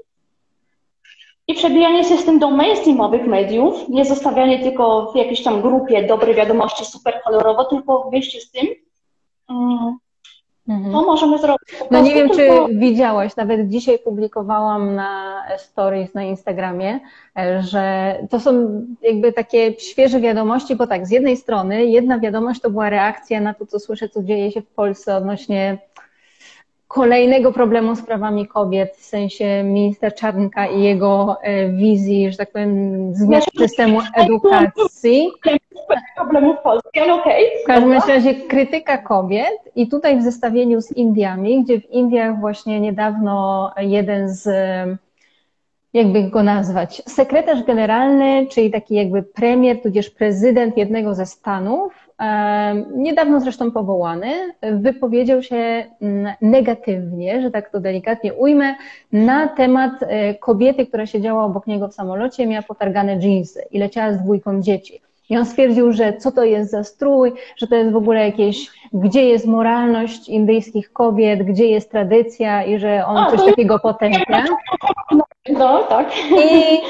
i przebijanie się z tym do mainstreamowych mediów, nie zostawianie tylko w jakiejś tam grupie dobre wiadomości super kolorowo, tylko wyjście z tym, mm. To możemy zrobić. No nie wiem, tylko... czy widziałaś, nawet dzisiaj publikowałam na stories na Instagramie, że to są jakby takie świeże wiadomości, bo tak, z jednej strony jedna wiadomość to była reakcja na to, co słyszę, co dzieje się w Polsce odnośnie kolejnego problemu z prawami kobiet, w sensie ministra Czarnka i jego e, wizji, że tak powiem, zmian systemu edukacji. Problemów Polski, ale okej. W każdym razie krytyka kobiet i tutaj w zestawieniu z Indiami, gdzie w Indiach właśnie niedawno jeden z jakby go nazwać, sekretarz generalny, czyli taki jakby premier, tudzież prezydent jednego ze stanów, niedawno zresztą powołany, wypowiedział się mm, negatywnie, że tak to delikatnie ujmę, na temat e, kobiety, która siedziała obok niego w samolocie, miała potargane dżinsy i leciała z dwójką dzieci. I on stwierdził, że co to jest za strój, że to jest w ogóle jakieś, gdzie jest moralność indyjskich kobiet, gdzie jest tradycja i że on A, coś takiego potępia. No, tak. I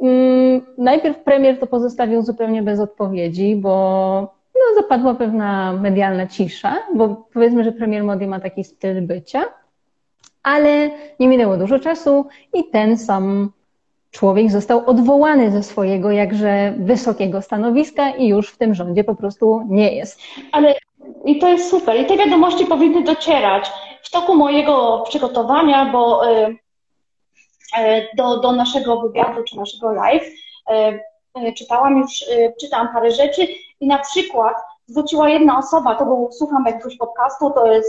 mm, najpierw premier to pozostawił zupełnie bez odpowiedzi, bo no, zapadła pewna medialna cisza, bo powiedzmy, że premier Modi ma taki styl bycia, ale nie minęło dużo czasu i ten sam człowiek został odwołany ze swojego jakże wysokiego stanowiska i już w tym rządzie po prostu nie jest. Ale i to jest super. I te wiadomości powinny docierać. W toku mojego przygotowania, bo y, y, do, do naszego wywiadu czy naszego live y, czytałam już, czytałam parę rzeczy i na przykład zwróciła jedna osoba, to był, słucham jakiegoś podcastu, to jest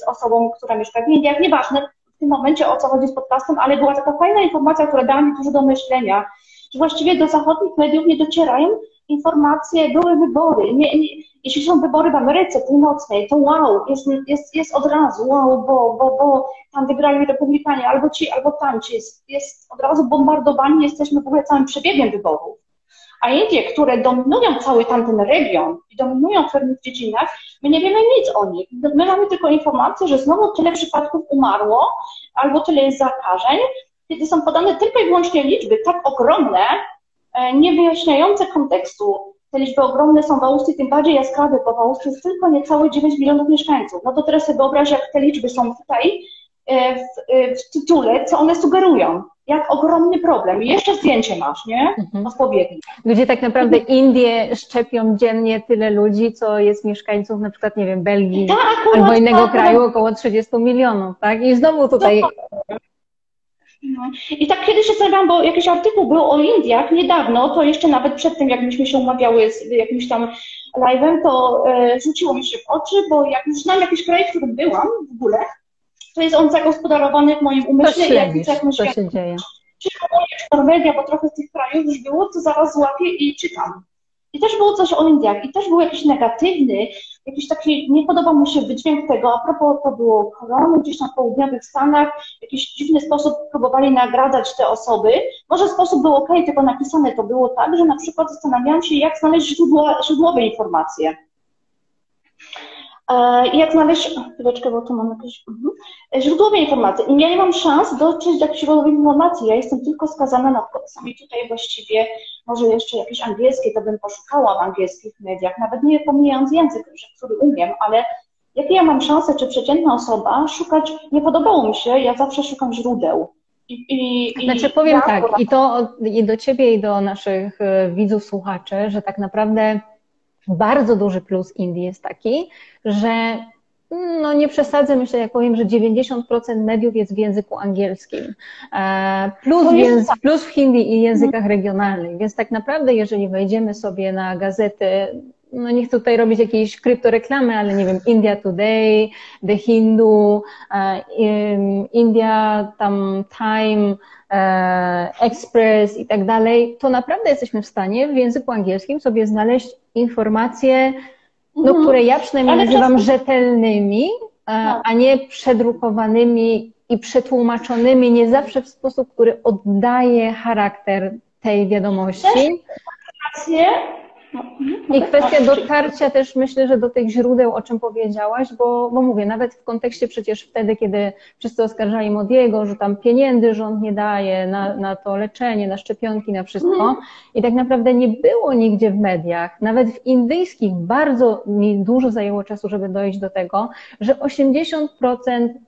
z osobą, która mieszka w Indiach, nieważne w tym momencie o co chodzi z podcastem, ale była taka fajna informacja, która dała mi dużo do myślenia, że właściwie do zachodnich mediów nie docierają informacje, były wybory. Nie, nie, jeśli są wybory w Ameryce Północnej, to wow, jest, jest, jest od razu, wow, bo, bo, bo tam wygrali republikanie, albo ci, albo tamci. Jest, jest od razu bombardowani, jesteśmy w ogóle całym przebiegiem wyborów. A Indie, które dominują cały tamten region i dominują w pewnych dziedzinach, my nie wiemy nic o nich. My mamy tylko informację, że znowu tyle przypadków umarło, albo tyle jest zakażeń, kiedy są podane tylko i wyłącznie liczby tak ogromne, e, nie wyjaśniające kontekstu. Te liczby ogromne są w Austrii tym bardziej jaskrawe, bo w Austrii jest tylko niecałe 9 milionów mieszkańców. No to teraz sobie wyobraź, jak te liczby są tutaj w, e, w tytule, co one sugerują jak ogromny problem. Jeszcze zdjęcie masz, nie? Mhm. Odpowiednie. Gdzie tak naprawdę Indie szczepią dziennie tyle ludzi, co jest mieszkańców na przykład, nie wiem, Belgii tak, albo innego tak, kraju, około 30 milionów, tak? I znowu tutaj... No. I tak kiedyś się zastanawiałam, bo jakiś artykuł był o Indiach niedawno, to jeszcze nawet przed tym, jak myśmy się umawiały z jakimś tam live'em, to e, rzuciło mi się w oczy, bo jak już znam jakiś kraj, w którym byłam w ogóle, to jest on zagospodarowany w moim umyśle. To śledzisz, jak myślę, co się dzieje. Czy Norwegia, bo trochę z tych krajów już było, to zaraz łapię i czytam. I też było coś o Indiach, i też był jakiś negatywny, jakiś taki, nie podobał mu się wydźwięk tego, a propos to było korony gdzieś na południowych Stanach, w jakiś dziwny sposób próbowali nagradzać te osoby. Może sposób był ok, tylko napisane to było tak, że na przykład zastanawiałam się, jak znaleźć źródła, źródłowe informacje. E, I jak znaleźć, chwileczkę, bo tu mam jakieś mhm. źródłowe informacje. I ja nie mam szans dotrzeć do źródłowych informacji. Ja jestem tylko skazana na to. I tutaj właściwie może jeszcze jakieś angielskie, to bym poszukała w angielskich mediach, nawet nie pomijając język, który umiem, ale jakie ja mam szanse, czy przeciętna osoba szukać, nie podobało mi się, ja zawsze szukam źródeł. I, i, znaczy powiem ja, tak, i to i do ciebie, i do naszych e, widzów, słuchaczy, że tak naprawdę bardzo duży plus Indii jest taki, że no nie przesadzę, myślę, jak powiem, że 90% mediów jest w języku angielskim, e, plus, tak. plus w hindi i językach regionalnych, więc tak naprawdę, jeżeli wejdziemy sobie na gazety, no nie chcę tutaj robić jakiejś kryptoreklamy, ale nie wiem, India Today, The Hindu, e, India tam Time, e, Express i tak dalej, to naprawdę jesteśmy w stanie w języku angielskim sobie znaleźć informacje, no, mhm. które ja przynajmniej Ale nazywam czasem... rzetelnymi, tak. a nie przedrukowanymi i przetłumaczonymi nie zawsze w sposób, który oddaje charakter tej wiadomości. Też, i kwestia dotarcia też myślę, że do tych źródeł, o czym powiedziałaś, bo, bo mówię, nawet w kontekście przecież wtedy, kiedy wszyscy oskarżali Modiego, że tam pieniędzy rząd nie daje na, na to leczenie, na szczepionki, na wszystko. I tak naprawdę nie było nigdzie w mediach, nawet w indyjskich, bardzo mi dużo zajęło czasu, żeby dojść do tego, że 80%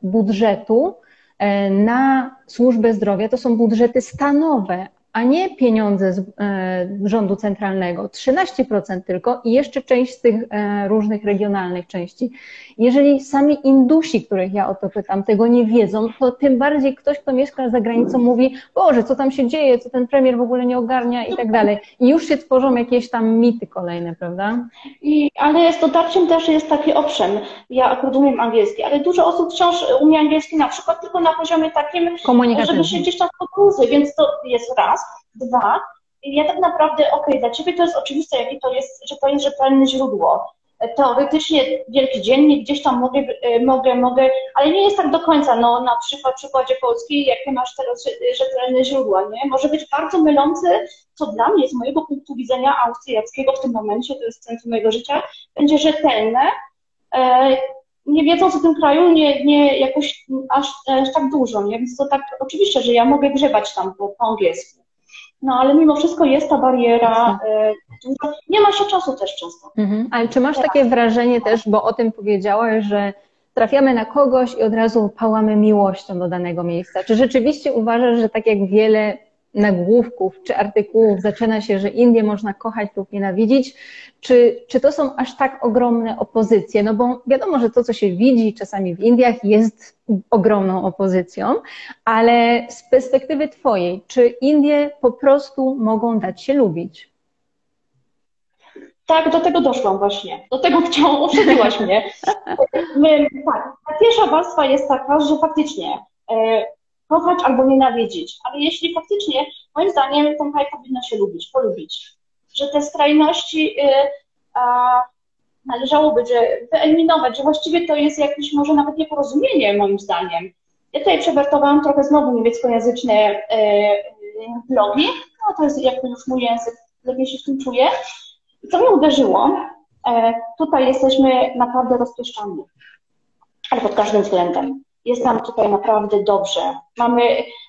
budżetu e, na służbę zdrowia to są budżety stanowe, a nie pieniądze z e, rządu centralnego, 13% tylko i jeszcze część z tych e, różnych regionalnych części. Jeżeli sami Indusi, których ja o to pytam, tego nie wiedzą, to tym bardziej ktoś, kto mieszka za granicą mówi, Boże, co tam się dzieje, co ten premier w ogóle nie ogarnia i tak dalej. I już się tworzą jakieś tam mity kolejne, prawda? I, ale z dotarciem też jest taki owszem, ja akurat umiem angielski, ale dużo osób wciąż umie angielski na przykład tylko na poziomie takim, żeby się gdzieś tam podróży, więc to jest raz. Dwa, ja tak naprawdę, okej, okay, dla Ciebie to jest oczywiste, jakie to jest, że to jest rzetelne źródło. Teoretycznie wielki dziennik, gdzieś tam mogę, mogę, mogę, ale nie jest tak do końca. No na przykład w przykładzie Polski, jakie masz teraz rzetelne źródła, nie? Może być bardzo mylący, co dla mnie z mojego punktu widzenia austriackiego w tym momencie, to jest centrum mojego życia, będzie rzetelne, e, nie wiedząc o tym kraju, nie, nie jakoś aż, aż tak dużo, nie? Więc to tak, oczywiście, że ja mogę grzebać tam po, po angielsku. No ale mimo wszystko jest ta bariera, e, nie ma się czasu też często. Mhm. Ale czy masz takie wrażenie też, bo o tym powiedziałaś, że trafiamy na kogoś i od razu pałamy miłością do danego miejsca. Czy rzeczywiście uważasz, że tak jak wiele nagłówków czy artykułów zaczyna się, że Indię można kochać lub nienawidzić, czy, czy to są aż tak ogromne opozycje? No bo wiadomo, że to, co się widzi czasami w Indiach, jest ogromną opozycją, ale z perspektywy Twojej, czy Indie po prostu mogą dać się lubić? Tak, do tego doszłam właśnie. Do tego chciałam, uprzedziłaś mnie. My, tak, ta pierwsza warstwa jest taka, że faktycznie e, kochać albo nienawidzić, ale jeśli faktycznie, moim zdaniem, ten kraj powinno się lubić, polubić. Że te skrajności y, a, należałoby że wyeliminować, że właściwie to jest jakieś może nawet nieporozumienie, moim zdaniem. Ja tutaj przewertowałam trochę znowu niemieckojęzyczne y, blogi, no to jest jakby już mój język, lepiej się w tym czuję. I co mnie uderzyło, e, tutaj jesteśmy naprawdę rozpieszczani, ale pod każdym względem jest nam tutaj naprawdę dobrze. Mamy,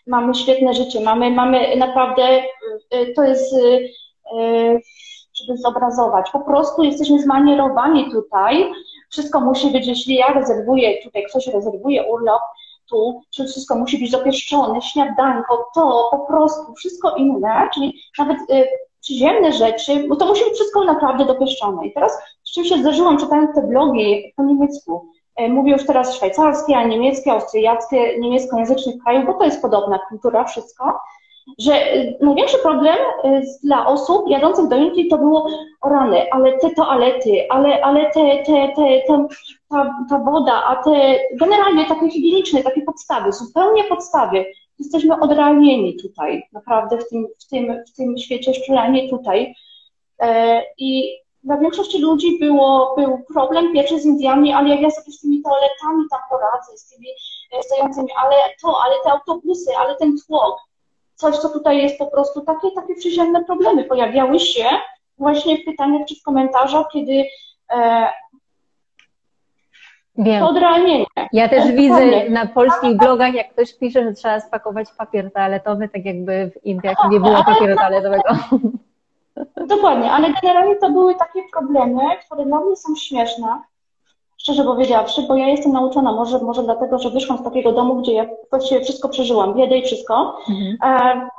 mamy świetne życie, mamy, mamy naprawdę, y, to jest, y, y, żeby zobrazować, po prostu jesteśmy zmanierowani tutaj. Wszystko musi być, jeśli ja rezerwuję, tutaj ktoś rezerwuje urlop, tu, czy wszystko musi być dopieszczone, śniadanko, to, po prostu, wszystko inne, czyli nawet y, przyziemne rzeczy, bo to musi być wszystko naprawdę dopieszczone. I teraz, z czym się zdarzyłam, czytając te blogi po niemiecku, mówię już teraz szwajcarskie, a niemieckie, austriackie, niemieckojęzycznych krajów, bo to jest podobna kultura, wszystko, że e, największy problem e, dla osób jadących do Indii to było o rany, ale te toalety, ale, ale te, te, te, te ta, ta woda, a te generalnie takie higieniczne, takie podstawy, zupełnie podstawy. Jesteśmy odrealnieni tutaj, naprawdę w tym, w tym, w tym świecie, szczególnie tutaj. I dla większości ludzi było, był problem pierwszy z Indiami, ale jak ja sobie z tymi toaletami tam poradzę, z tymi e, stojącymi, ale to, ale te autobusy, ale ten tłok, coś, co tutaj jest po prostu, takie, takie przyziemne problemy pojawiały się właśnie w pytaniach czy w komentarzach, kiedy e, Wiem. Odrealnienie. Ja też widzę na polskich blogach, jak ktoś pisze, że trzeba spakować papier toaletowy, tak jakby w Indiach nie było papieru toaletowego. Dokładnie, ale generalnie to były takie problemy, które dla mnie są śmieszne, szczerze powiedziawszy, bo ja jestem nauczona, może, może dlatego, że wyszłam z takiego domu, gdzie ja właściwie wszystko przeżyłam, biedę i wszystko. Mhm. E,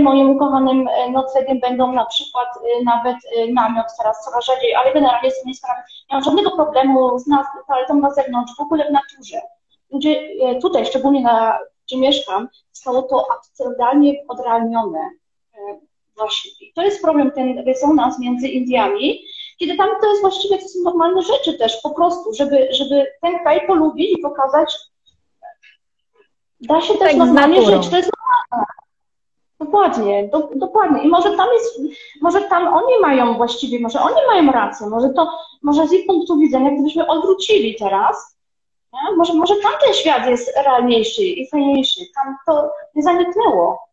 moim ukochanym e, noclegiem będą na przykład e, nawet e, namiot teraz coraz rzadziej, ale generalnie jestem nie mam żadnego problemu z nas, toaletą na zewnątrz, w ogóle w naturze. Ludzie tutaj, szczególnie na, gdzie mieszkam, zostało to absurdalnie odrealnione I to jest problem, ten rezonans między Indiami, kiedy tam to jest właściwie, to są normalne rzeczy też, po prostu, żeby, żeby ten kraj polubić i pokazać, da się też tak normalnie żyć, to jest normalne. Dokładnie, do, dokładnie. I może tam jest, może tam oni mają właściwie, może oni mają rację, może to, może z ich punktu widzenia, gdybyśmy odwrócili teraz, Nie? Może, może tamten świat jest realniejszy i fajniejszy, tam to nie zaniknęło.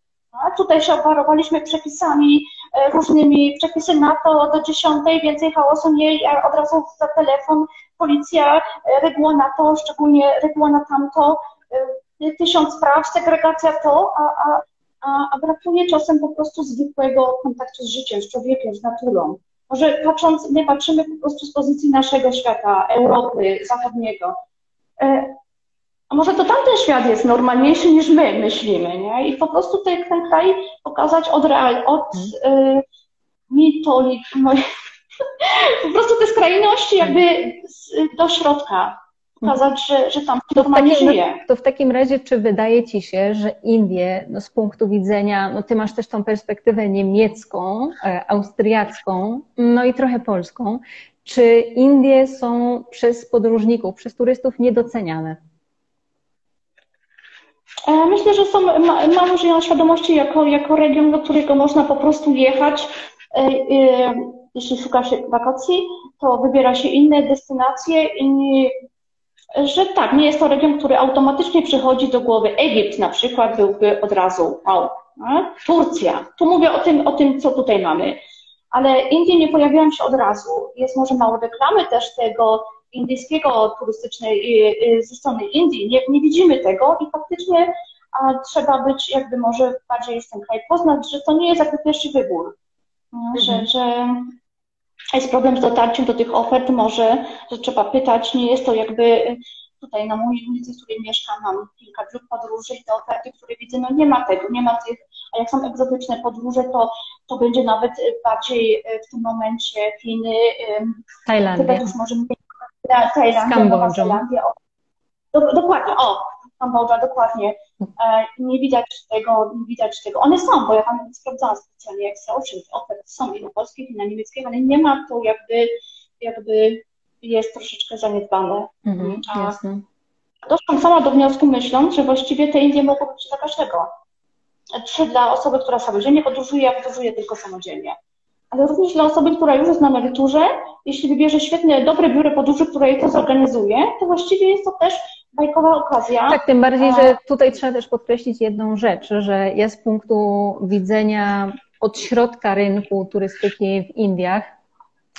Tutaj się oparowaliśmy przepisami e, różnymi, przepisy na to do dziesiątej, więcej hałasu nie, od razu za telefon, policja, e, reguła na to, szczególnie reguła na tamto, e, tysiąc spraw, segregacja to, a, a, a, a brakuje czasem po prostu zwykłego kontaktu z życiem, z człowiekiem, z naturą. Może patrząc, my patrzymy po prostu z pozycji naszego świata, Europy Zachodniego. A może to tamten świat jest normalniejszy niż my myślimy, nie? I po prostu ten, ten kraj pokazać od real, od y, mitolik, no, po prostu te skrajności jakby do środka. Pokazać, że, że tam to normalnie takim, żyje. To w takim razie, czy wydaje Ci się, że Indie no, z punktu widzenia, no Ty masz też tą perspektywę niemiecką, e, austriacką, no i trochę polską, czy Indie są przez podróżników, przez turystów niedoceniane? E, myślę, że są, mało żyją świadomości jako, jako region, do którego można po prostu jechać. E, e, jeśli szuka się wakacji, to wybiera się inne destynacje i że tak, nie jest to region, który automatycznie przychodzi do głowy. Egipt na przykład byłby od razu, wow, Turcja. Tu mówię o tym, o tym, co tutaj mamy. Ale Indie nie pojawiają się od razu. Jest może mało reklamy też tego, indyjskiego turystycznej y, y, ze strony Indii. Nie, nie widzimy tego i faktycznie a, trzeba być jakby może bardziej ten kraj poznać, że to nie jest jakby pierwszy wybór. Mhm. Że, że jest problem z dotarciem do tych ofert, może, że trzeba pytać, nie jest to jakby tutaj na mojej ulicy, w której mieszkam, mam kilka dróg podróży i te oferty, które widzę, no nie ma tego, nie ma tych, a jak są egzotyczne podróże, to, to będzie nawet bardziej w tym momencie Chiny, Tajlandia. Tybet już może mniej Tajlandia, Nowa Zelandia. dokładnie, o, Kambodża, dokładnie. E, nie widać tego, nie widać tego. One są, bo ja tam sprawdzałam specjalnie Excel, czyli ofert są i na polskich, i na niemieckich, ale nie ma to jakby, jakby jest troszeczkę zaniedbane. Mhm, jasne. Doszłam sama do wniosku myśląc, że właściwie te Indie mogą być dla każdego. Czy dla osoby, która samodzielnie podróżuje, a podróżuje tylko samodzielnie ale również dla osoby, która już jest na emeryturze, jeśli wybierze świetne, dobre biuro podróży, które jej to zorganizuje, to właściwie jest to też bajkowa okazja. Tak, tym bardziej, że tutaj trzeba też podkreślić jedną rzecz, że ja z punktu widzenia od środka rynku turystyki w Indiach,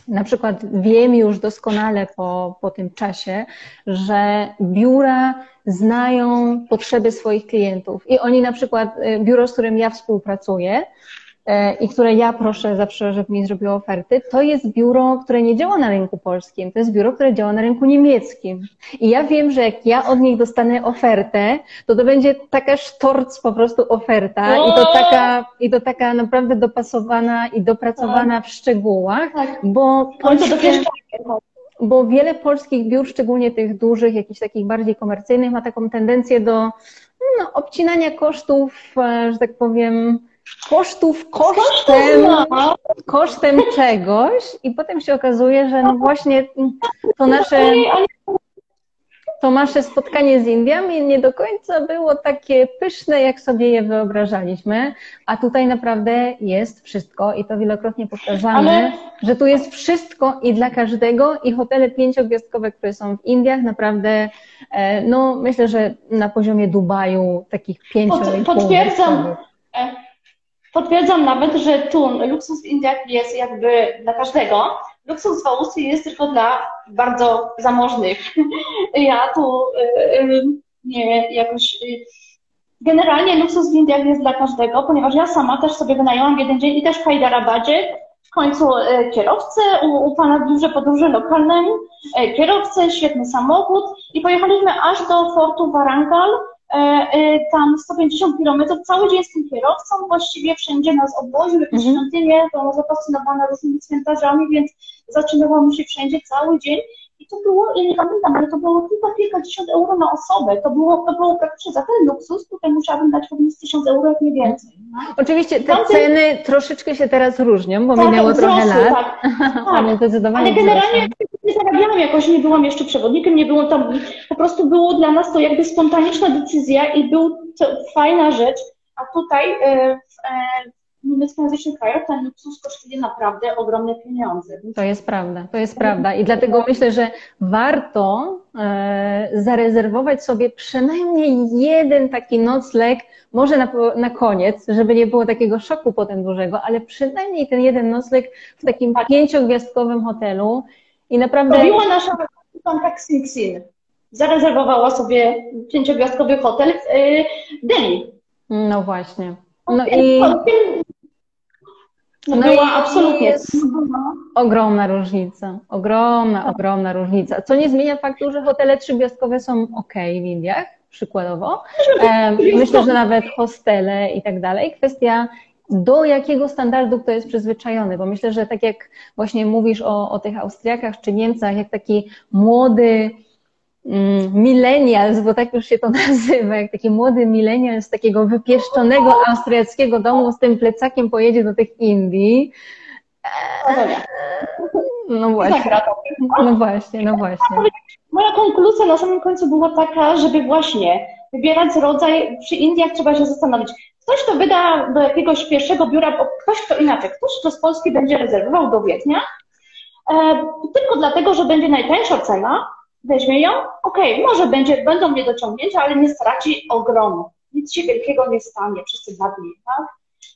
na przykład wiem już doskonale po, po tym czasie, że biura znają potrzeby swoich klientów i oni na przykład, y, biuro, z którym ja współpracuję, E, i które ja proszę zawsze, żeby mi zrobiło oferty, to jest biuro, które nie działa na rynku polskim, to jest biuro, które działa na rynku niemieckim. I ja wiem, że jak ja od nich dostanę ofertę, to to będzie taka sztorc po prostu oferta i to taka, i to taka naprawdę dopasowana i dopracowana w szczegółach, tak. bo polskie, bo wiele polskich biur, szczególnie tych dużych, jakichś takich bardziej komercyjnych, ma taką tendencję do no, obcinania kosztów, e, że tak powiem, kosztów kosztem, kosztem czegoś i potem się okazuje, że no właśnie to nasze, to nasze spotkanie z Indiami nie do końca było takie pyszne, jak sobie je wyobrażaliśmy, a tutaj naprawdę jest wszystko i to wielokrotnie powtarzamy, Ale... że tu jest wszystko i dla każdego i hotele pięciogwiazdkowe, które są w Indiach, naprawdę, e, no myślę, że na poziomie Dubaju takich pięciu Pod, Potwierdzam. Potwierdzam nawet, że tu luksus w Indiach jest jakby dla każdego. Luksus w Austrii jest tylko dla bardzo zamożnych. Ja tu y, y, nie jakoś. Y, generalnie luksus w Indiach jest dla każdego, ponieważ ja sama też sobie wynajęłam jeden dzień i też w Hyderabadzie w końcu kierowcę, u, u pana w biurze podróży lokalnym, kierowcę, świetny samochód i pojechaliśmy aż do fortu Warangal, tam 150 kilometrów, cały dzień z tym kierowcą, właściwie wszędzie nas odwoził, jakieś mhm. świątynie, to zafascynowana różnymi cmentarzami, więc zatrzymywałam się wszędzie cały dzień i to było, ja nie pamiętam, ale to było tylko kilkadziesiąt euro na osobę. To było, to było praktycznie za ten luksus, tutaj musiałabym dać pewnie 1000 euro, jak nie więcej. No. Oczywiście te ceny troszeczkę się teraz różnią, bo tak, minęło trochę lat. Tak, tak. ale generalnie nie zarabiałam jakoś, nie byłam jeszcze przewodnikiem, nie było tam, po prostu było dla nas to jakby spontaniczna decyzja i był to fajna rzecz, a tutaj e, e, niemieckojęzycznych krajach ten luksus kosztuje naprawdę ogromne pieniądze. To jest prawda, to jest prawda. I dlatego myślę, że warto e, zarezerwować sobie przynajmniej jeden taki nocleg, może na, na koniec, żeby nie było takiego szoku potem dużego, ale przynajmniej ten jeden nocleg w takim tak. pięciogwiazdkowym hotelu. I naprawdę. Robiła nasza kontakt Sing Zarezerwowała sobie pięciogwiazdkowy hotel w y, Delhi. No właśnie. No i no była absolutnie. Jest ogromna różnica. Ogromna, ogromna różnica. Co nie zmienia faktu, że hotele trzygwiazdkowe są ok w Indiach, przykładowo. Myślę, że nawet hostele i tak dalej. Kwestia do jakiego standardu kto jest przyzwyczajony, bo myślę, że tak jak właśnie mówisz o, o tych Austriakach czy Niemcach, jak taki młody, millennials, bo tak już się to nazywa, jak taki młody millennial z takiego wypieszczonego austriackiego domu z tym plecakiem pojedzie do tych Indii. No właśnie. No właśnie, no właśnie. Moja konkluzja na samym końcu była taka, żeby właśnie wybierać rodzaj, przy Indiach trzeba się zastanowić. Ktoś, kto wyda do jakiegoś pierwszego biura, ktoś, kto inaczej, ktoś, kto z Polski będzie rezerwował do Wiednia, e, tylko dlatego, że będzie najtańsza cena, weźmie ją, okej, okay, może będzie, będą niedociągnięcia, ale nie straci ogromu. Nic się wielkiego nie stanie przez te dwa dni, tak?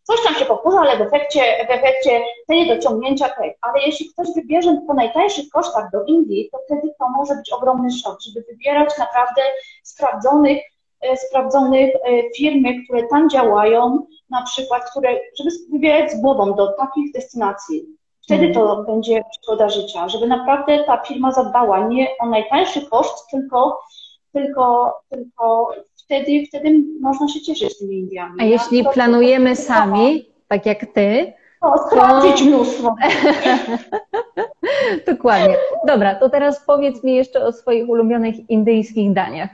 Coś tam się powtórzy, ale w efekcie, w efekcie te niedociągnięcia, okej. Okay. Ale jeśli ktoś wybierze po najtańszych kosztach do Indii, to wtedy to może być ogromny szok, żeby wybierać naprawdę sprawdzonych, e, sprawdzonych e, firmy, które tam działają, na przykład, które, żeby wybierać z głową do takich destynacji. Wtedy mhm. to będzie przygoda życia, żeby naprawdę ta firma zadbała nie o najtańszy koszt, tylko, tylko, tylko wtedy, wtedy można się cieszyć tymi Indiami. A jeśli planujemy sami, tak jak ty, to sprawdzić mnóstwo. Dokładnie. Dobra, to teraz powiedz mi jeszcze o swoich ulubionych indyjskich daniach.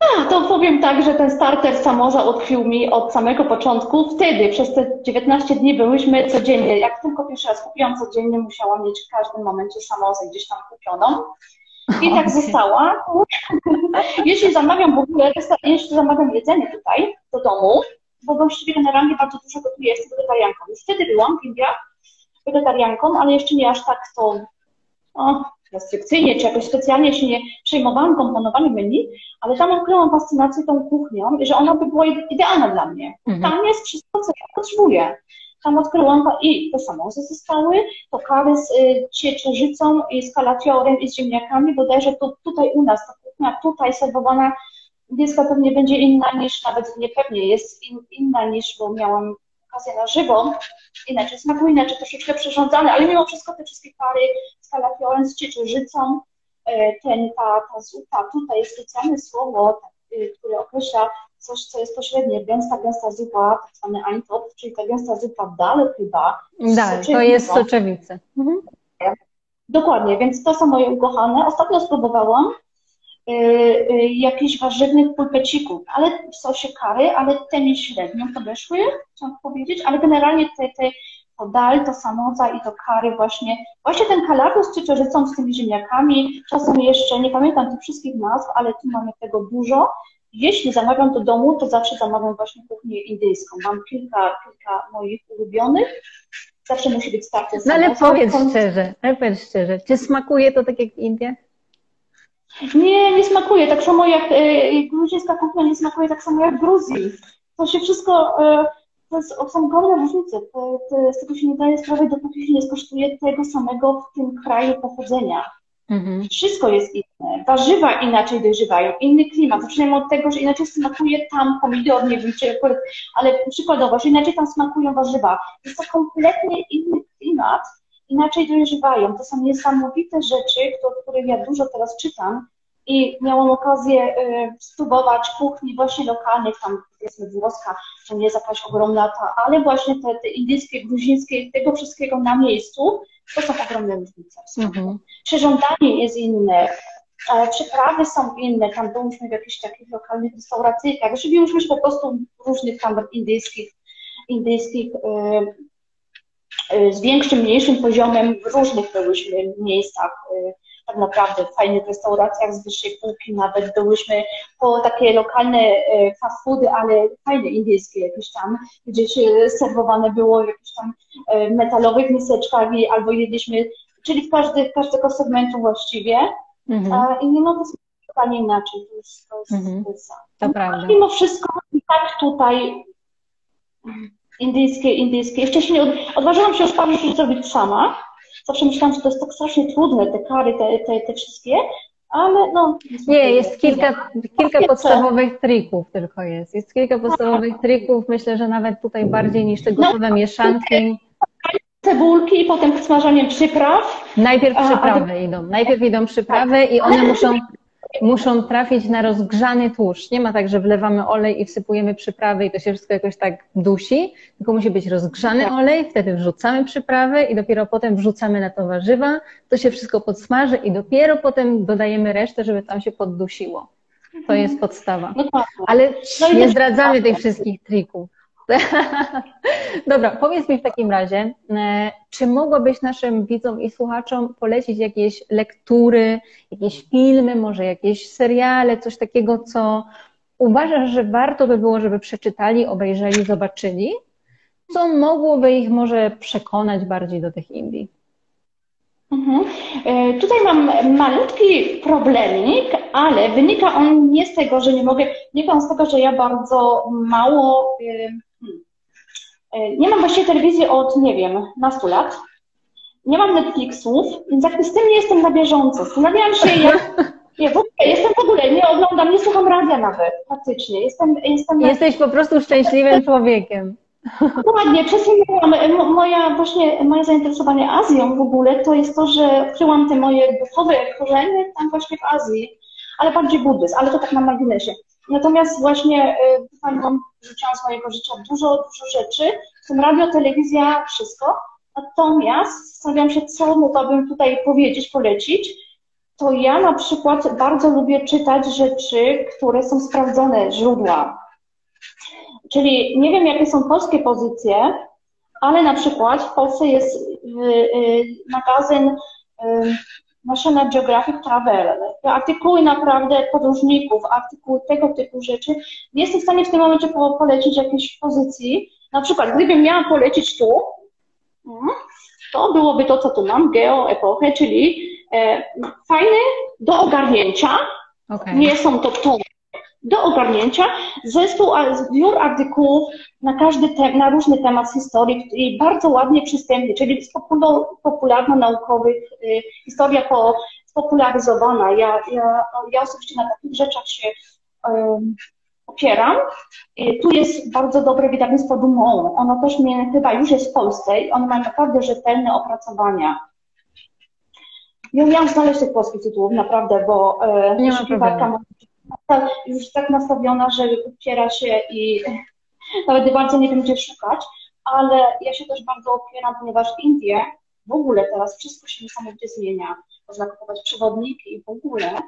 A, to powiem tak, że ten starter samorza utkwił mi od samego początku. Wtedy, przez te 19 dni byłyśmy codziennie. Jak tylko pierwszy raz kupiłam codziennie, musiałam mieć w każdym momencie samozę gdzieś tam kupioną. I tak została. jeśli zamawiam w ogóle, jeśli zamawiam jedzenie tutaj, do domu, bo właściwie generalnie bardzo dużo gotuję, jestem wegetarianką. Już wtedy byłam w Indiach wegetarianką, ale jeszcze nie aż tak to o, restrykcyjnie, czy jakoś specjalnie się nie przejmowałam komponowaniem menu, ale tam odkryłam fascynację tą kuchnią i że ona by była idealna dla mnie. Mhm. Tam jest wszystko, co ja potrzebuję. Tam odkryłam i te samozy zostały, to kary z y, ciecierzycą i z kalafiorem i z ziemniakami, bodajże to tutaj u nas, ta kuchnia tutaj serwowana indyjska pewnie będzie inna niż, nawet niepewnie jest in, inna niż, bo miałam na żywo, inaczej smakuje, inaczej troszeczkę przyrządzane, ale mimo wszystko te wszystkie pary z kalafiorem, z ciecierzycą, e, ten, ta, ta zupa, tutaj jest specjalne słowo, y, które określa coś, co jest pośrednie, gęsta, gęsta zupa, tak zwany eintop, czyli ta gęsta zupa dal chyba. Dal, to jest soczewice. Mhm. Dokładnie, więc to są moje ukochane. Ostatnio spróbowałam jakichś warzywnych pulpecików, ale w sosie kary, ale te mi średnio podeszły, chciałam powiedzieć, ale generalnie te, te to dal, to samoza i to kary właśnie, właśnie ten kalafior z ciecierzycą, z tymi ziemniakami, czasem jeszcze, nie pamiętam tych wszystkich nazw, ale tu mamy tego dużo. Jeśli zamawiam do domu, to zawsze zamawiam właśnie kuchnię indyjską. Mam kilka, kilka moich ulubionych. Zawsze musi być starty No ale powiedz szczerze, ale powiedz szczerze, czy smakuje to tak jak w Indiach? Nie, nie smakuje. Tak samo jak e, gruzińska kuchnia nie smakuje tak samo jak w Gruzji. To się wszystko, e, to jest, są ogromne różnice. To, to, z tego się nie daje sprawy, dopóki się nie skosztuje tego samego w tym kraju pochodzenia. Mhm. Wszystko jest inne. Warzywa inaczej dojrzewają, inny klimat. Zaczynamy od tego, że inaczej smakuje tam pomidor, nie wiem, czy, ale przykładowo, że inaczej tam smakują warzywa. Jest to kompletnie inny klimat, inaczej dojrzewają. To są niesamowite rzeczy, o których ja dużo teraz czytam i miałam okazję y, spróbować kuchni właśnie lokalnych, tam powiedzmy włoska, to nie jest jakaś ogromna ta, ale właśnie te, te indyjskie, gruzińskie, tego wszystkiego na miejscu, to są ogromne różnice. Mhm. Przyrządanie jest inne, przyprawy są inne, tam byliśmy w jakichś takich lokalnych restauracyjkach, żywiłyśmy się po prostu różnych tam indyjskich, indyjskich Y, z większym, mniejszym poziomem w różnych byłyśmy miejscach. Y, tak naprawdę w fajnych restauracjach z wyższej półki, nawet byłyśmy po takie lokalne e, fast foody, ale fajne indyjskie jakieś tam, gdzie się serwowane było w jakichś tam metalowych miseczkach albo jedliśmy, czyli w każdy, każdego segmentu właściwie. Mhm. I mimo to jest totalnie inaczej. To jest, to jest, mhm. to jest, to prawda. Mimo wszystko i tak tutaj indyjskie, indyjskie. Wcześniej od, odważyłam się już parę rzeczy zrobić sama. Zawsze myślałam, że to jest tak strasznie trudne, te kary, te, te, te wszystkie, ale no... Nie, jest kilka, kilka podstawowych trików tylko jest. Jest kilka podstawowych trików, myślę, że nawet tutaj bardziej niż te gotowe no, mieszanki. Cebulki i potem smażaniem przypraw. Najpierw przyprawy a, a... idą. Najpierw idą przyprawy tak. i one muszą muszą trafić na rozgrzany tłuszcz. Nie ma tak, że wlewamy olej i wsypujemy przyprawy i to się wszystko jakoś tak dusi, tylko musi być rozgrzany tak. olej, wtedy wrzucamy przyprawy i dopiero potem wrzucamy na to warzywa, to się wszystko podsmaży i dopiero potem dodajemy resztę, żeby tam się poddusiło. To mhm. jest podstawa. No Ale no nie zdradzamy tych wszystkich trików. Dobra, powiedz mi w takim razie, e, czy mogłabyś naszym widzom i słuchaczom polecić jakieś lektury, jakieś filmy, może jakieś seriale, coś takiego, co uważasz, że warto by było, żeby przeczytali, obejrzeli, zobaczyli? Co mogłoby ich może przekonać bardziej do tych Indii? Mhm. E, tutaj mam malutki problemik, ale wynika on nie z tego, że nie mogę, wynika z tego, że ja bardzo mało nie mam właściwie telewizji od, nie wiem, nastu lat. Nie mam Netflixów, więc jakby z tym nie jestem na bieżąco. Zastanawiałam się, jak, nie, w ogóle, jestem w ogóle, nie oglądam, nie słucham radia nawet, faktycznie. Jestem, jestem Jesteś po prostu szczęśliwym człowiekiem. Dokładnie, przesunęłam. Moja, właśnie, moje zainteresowanie Azją w ogóle to jest to, że kryłam te moje duchowe korzenie tam właśnie w Azji, ale bardziej buddyzm, ale to tak na marginesie. Natomiast właśnie tutaj y, rzuciłam z mojego życia dużo, dużo rzeczy, w tym radio, telewizja, wszystko. Natomiast zastanawiam się, co mogłabym tutaj powiedzieć, polecić. To ja na przykład bardzo lubię czytać rzeczy, które są sprawdzone, źródła. Czyli nie wiem, jakie są polskie pozycje, ale na przykład w Polsce jest y, y, magazyn National Geographic Travel, te artykuły naprawdę podróżników, artykuły tego typu rzeczy. Nie jestem w stanie w tym momencie polecić jakiejś pozycji. Na przykład, gdybym miała polecić tu, mm, to byłoby to, co tu mam, Geo Epochę, czyli e, fajny do ogarnięcia. Okay. Nie są to tomy do ogarnięcia zespół, zbiór artykułów na każdy te, na różny temat z historii i bardzo ładnie przystępny, czyli popularno-naukowych, y, historia po, spopularyzowana. Ja, ja, ja osobiście na takich rzeczach się um, opieram. I tu jest bardzo dobre wydawnictwo Dumont. Ono też mnie chyba już jest w Polsce i one mają naprawdę rzetelne opracowania. Ja miałam znaleźć tych polskich tytułów, naprawdę, bo e, nie ma już tak nastawiona, że upiera się i nawet bardzo nie wiem, gdzie szukać, ale ja się też bardzo opieram, ponieważ Indie w ogóle teraz wszystko się niesamowicie zmienia. Można kupować przewodniki i w ogóle,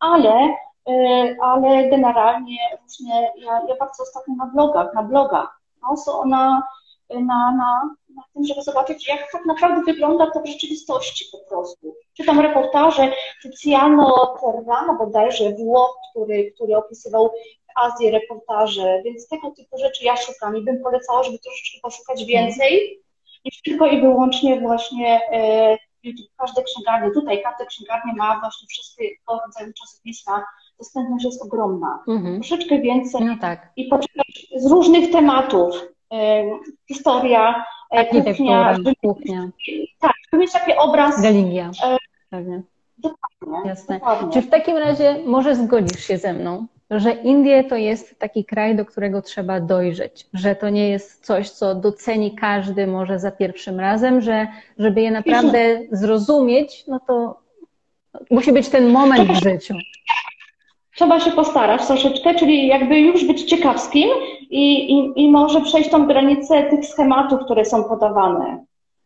ale, y, ale generalnie różne, ja, ja bardzo ostatnio na blogach, na blogach, no, so na, na, na, na tym, żeby zobaczyć, jak tak naprawdę wygląda to w rzeczywistości po prostu. Czytam reportaże Tiziano Terrano bodajże, Włoch, który, który opisywał Azję, reportaże, więc tego typu rzeczy ja szukam i bym polecała, żeby troszeczkę poszukać więcej niż tylko i wyłącznie właśnie e, każde księgarnie. Tutaj każde księgarnie ma właśnie wszystkiego rodzaju czasopisma, dostępność jest ogromna. Mhm. Troszeczkę więcej no tak. i poczytać z różnych tematów. Historia, e, kuchnia, kuchnia. Tak, mieć taki obraz. Religia. E, pewnie. Dokładnie, Jasne. Dokładnie. Czy w takim razie może zgodzisz się ze mną, że Indie to jest taki kraj, do którego trzeba dojrzeć, że to nie jest coś, co doceni każdy może za pierwszym razem, że żeby je naprawdę zrozumieć, no to musi być ten moment w życiu. Trzeba się postarać troszeczkę, czyli jakby już być ciekawskim i, i, i może przejść tą granicę tych schematów, które są podawane.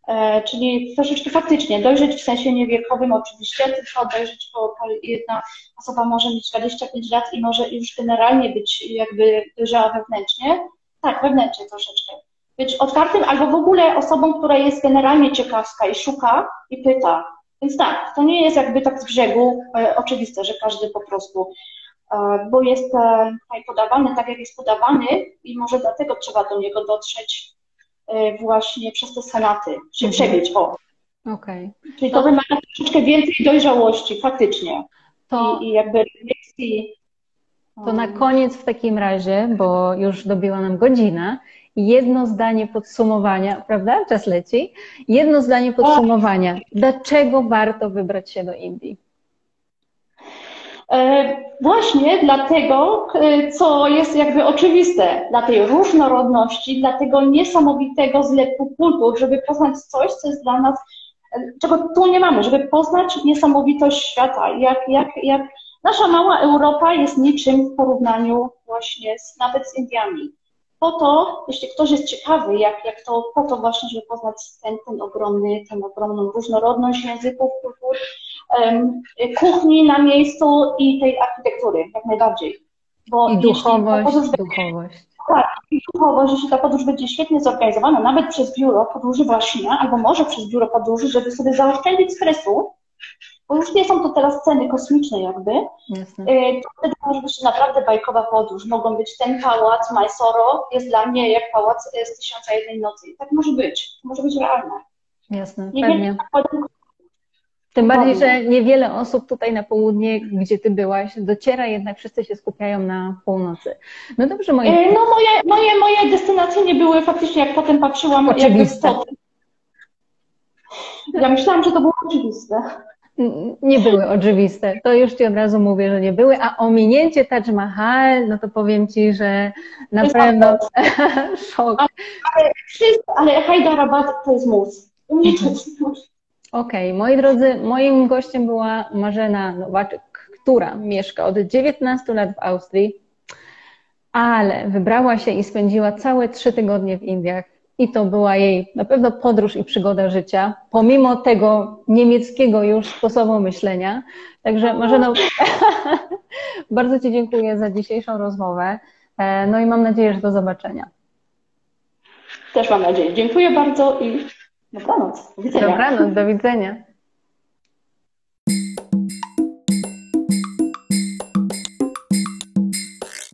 E, czyli troszeczkę faktycznie dojrzeć w sensie niewiekowym oczywiście, tylko dojrzeć, bo jedna osoba może mieć 25 lat i może już generalnie być jakby dojrzała wewnętrznie. Tak, wewnętrznie troszeczkę. Być otwartym albo w ogóle osobą, która jest generalnie ciekawska i szuka i pyta. Więc tak, to nie jest jakby tak z brzegu e, oczywiste, że każdy po prostu, bo jest e, podawany tak, jak jest podawany i może dlatego trzeba do niego dotrzeć e, właśnie przez te senaty, się mhm. przebić, o. Okay. Czyli to, to wymaga troszeczkę więcej dojrzałości, faktycznie. To... I, i jakby refleksji. To na koniec w takim razie, bo już dobiła nam godzina, jedno zdanie podsumowania, prawda? Czas leci. Jedno zdanie podsumowania. Dlaczego warto wybrać się do Indii? E, właśnie dlatego, e, co jest jakby oczywiste, dla tej różnorodności, dla tego niesamowitego zlepu kultur, żeby poznać coś, co jest dla nas, e, czego tu nie mamy, żeby poznać niesamowitość świata, jak, jak, jak nasza mała Europa jest niczym w porównaniu właśnie z, nawet z Indiami. Po to, jeśli ktoś jest ciekawy, jak, jak to, po to właśnie, żeby poznać ten, ten ogromny, tę ogromną różnorodność języków, kultur, kuchni na miejscu i tej architektury, jak najbardziej. Bo I duchowość, podróż duchowość. Tak, i duchowość, jeśli ta podróż będzie świetnie zorganizowana, nawet przez biuro podróży właśnie, albo może przez biuro podróży, żeby sobie zaoszczędzić stresu, bo już nie są to teraz ceny kosmiczne jakby, Jasne. Y, to wtedy może być naprawdę bajkowa podróż. Mogą być ten pałac Mysoro, jest dla mnie jak pałac z Tysiąca Jednej Nocy. I tak może być, to może być realne. Jasne, nie pewnie. Tym bardziej, że niewiele osób tutaj na południe, gdzie ty byłaś, dociera, jednak wszyscy się skupiają na północy. No dobrze, moje... No moje, moje, moje destynacje nie były faktycznie, jak potem patrzyłam, Oczywiste. jakby Ja myślałam, że to było oczywiste nie były oczywiste. To już Ci od razu mówię, że nie były. A ominięcie Taj Mahal, no to powiem Ci, że na pewno szok. Ale, ale Hyderabad to jest mus. Mhm. Okej, okay. moi drodzy, moim gościem była Marzena Nowaczyk, która mieszka od 19 lat w Austrii, ale wybrała się i spędziła całe trzy tygodnie w Indiach i to była jej na pewno podróż i przygoda życia, pomimo tego niemieckiego już sposobu myślenia. Także Marzena, bardzo Ci dziękuję za dzisiejszą rozmowę. E, no i mam nadzieję, że do zobaczenia. Też mam nadzieję. Dziękuję bardzo i dobranoc. Do widzenia. Dobranoc, do widzenia.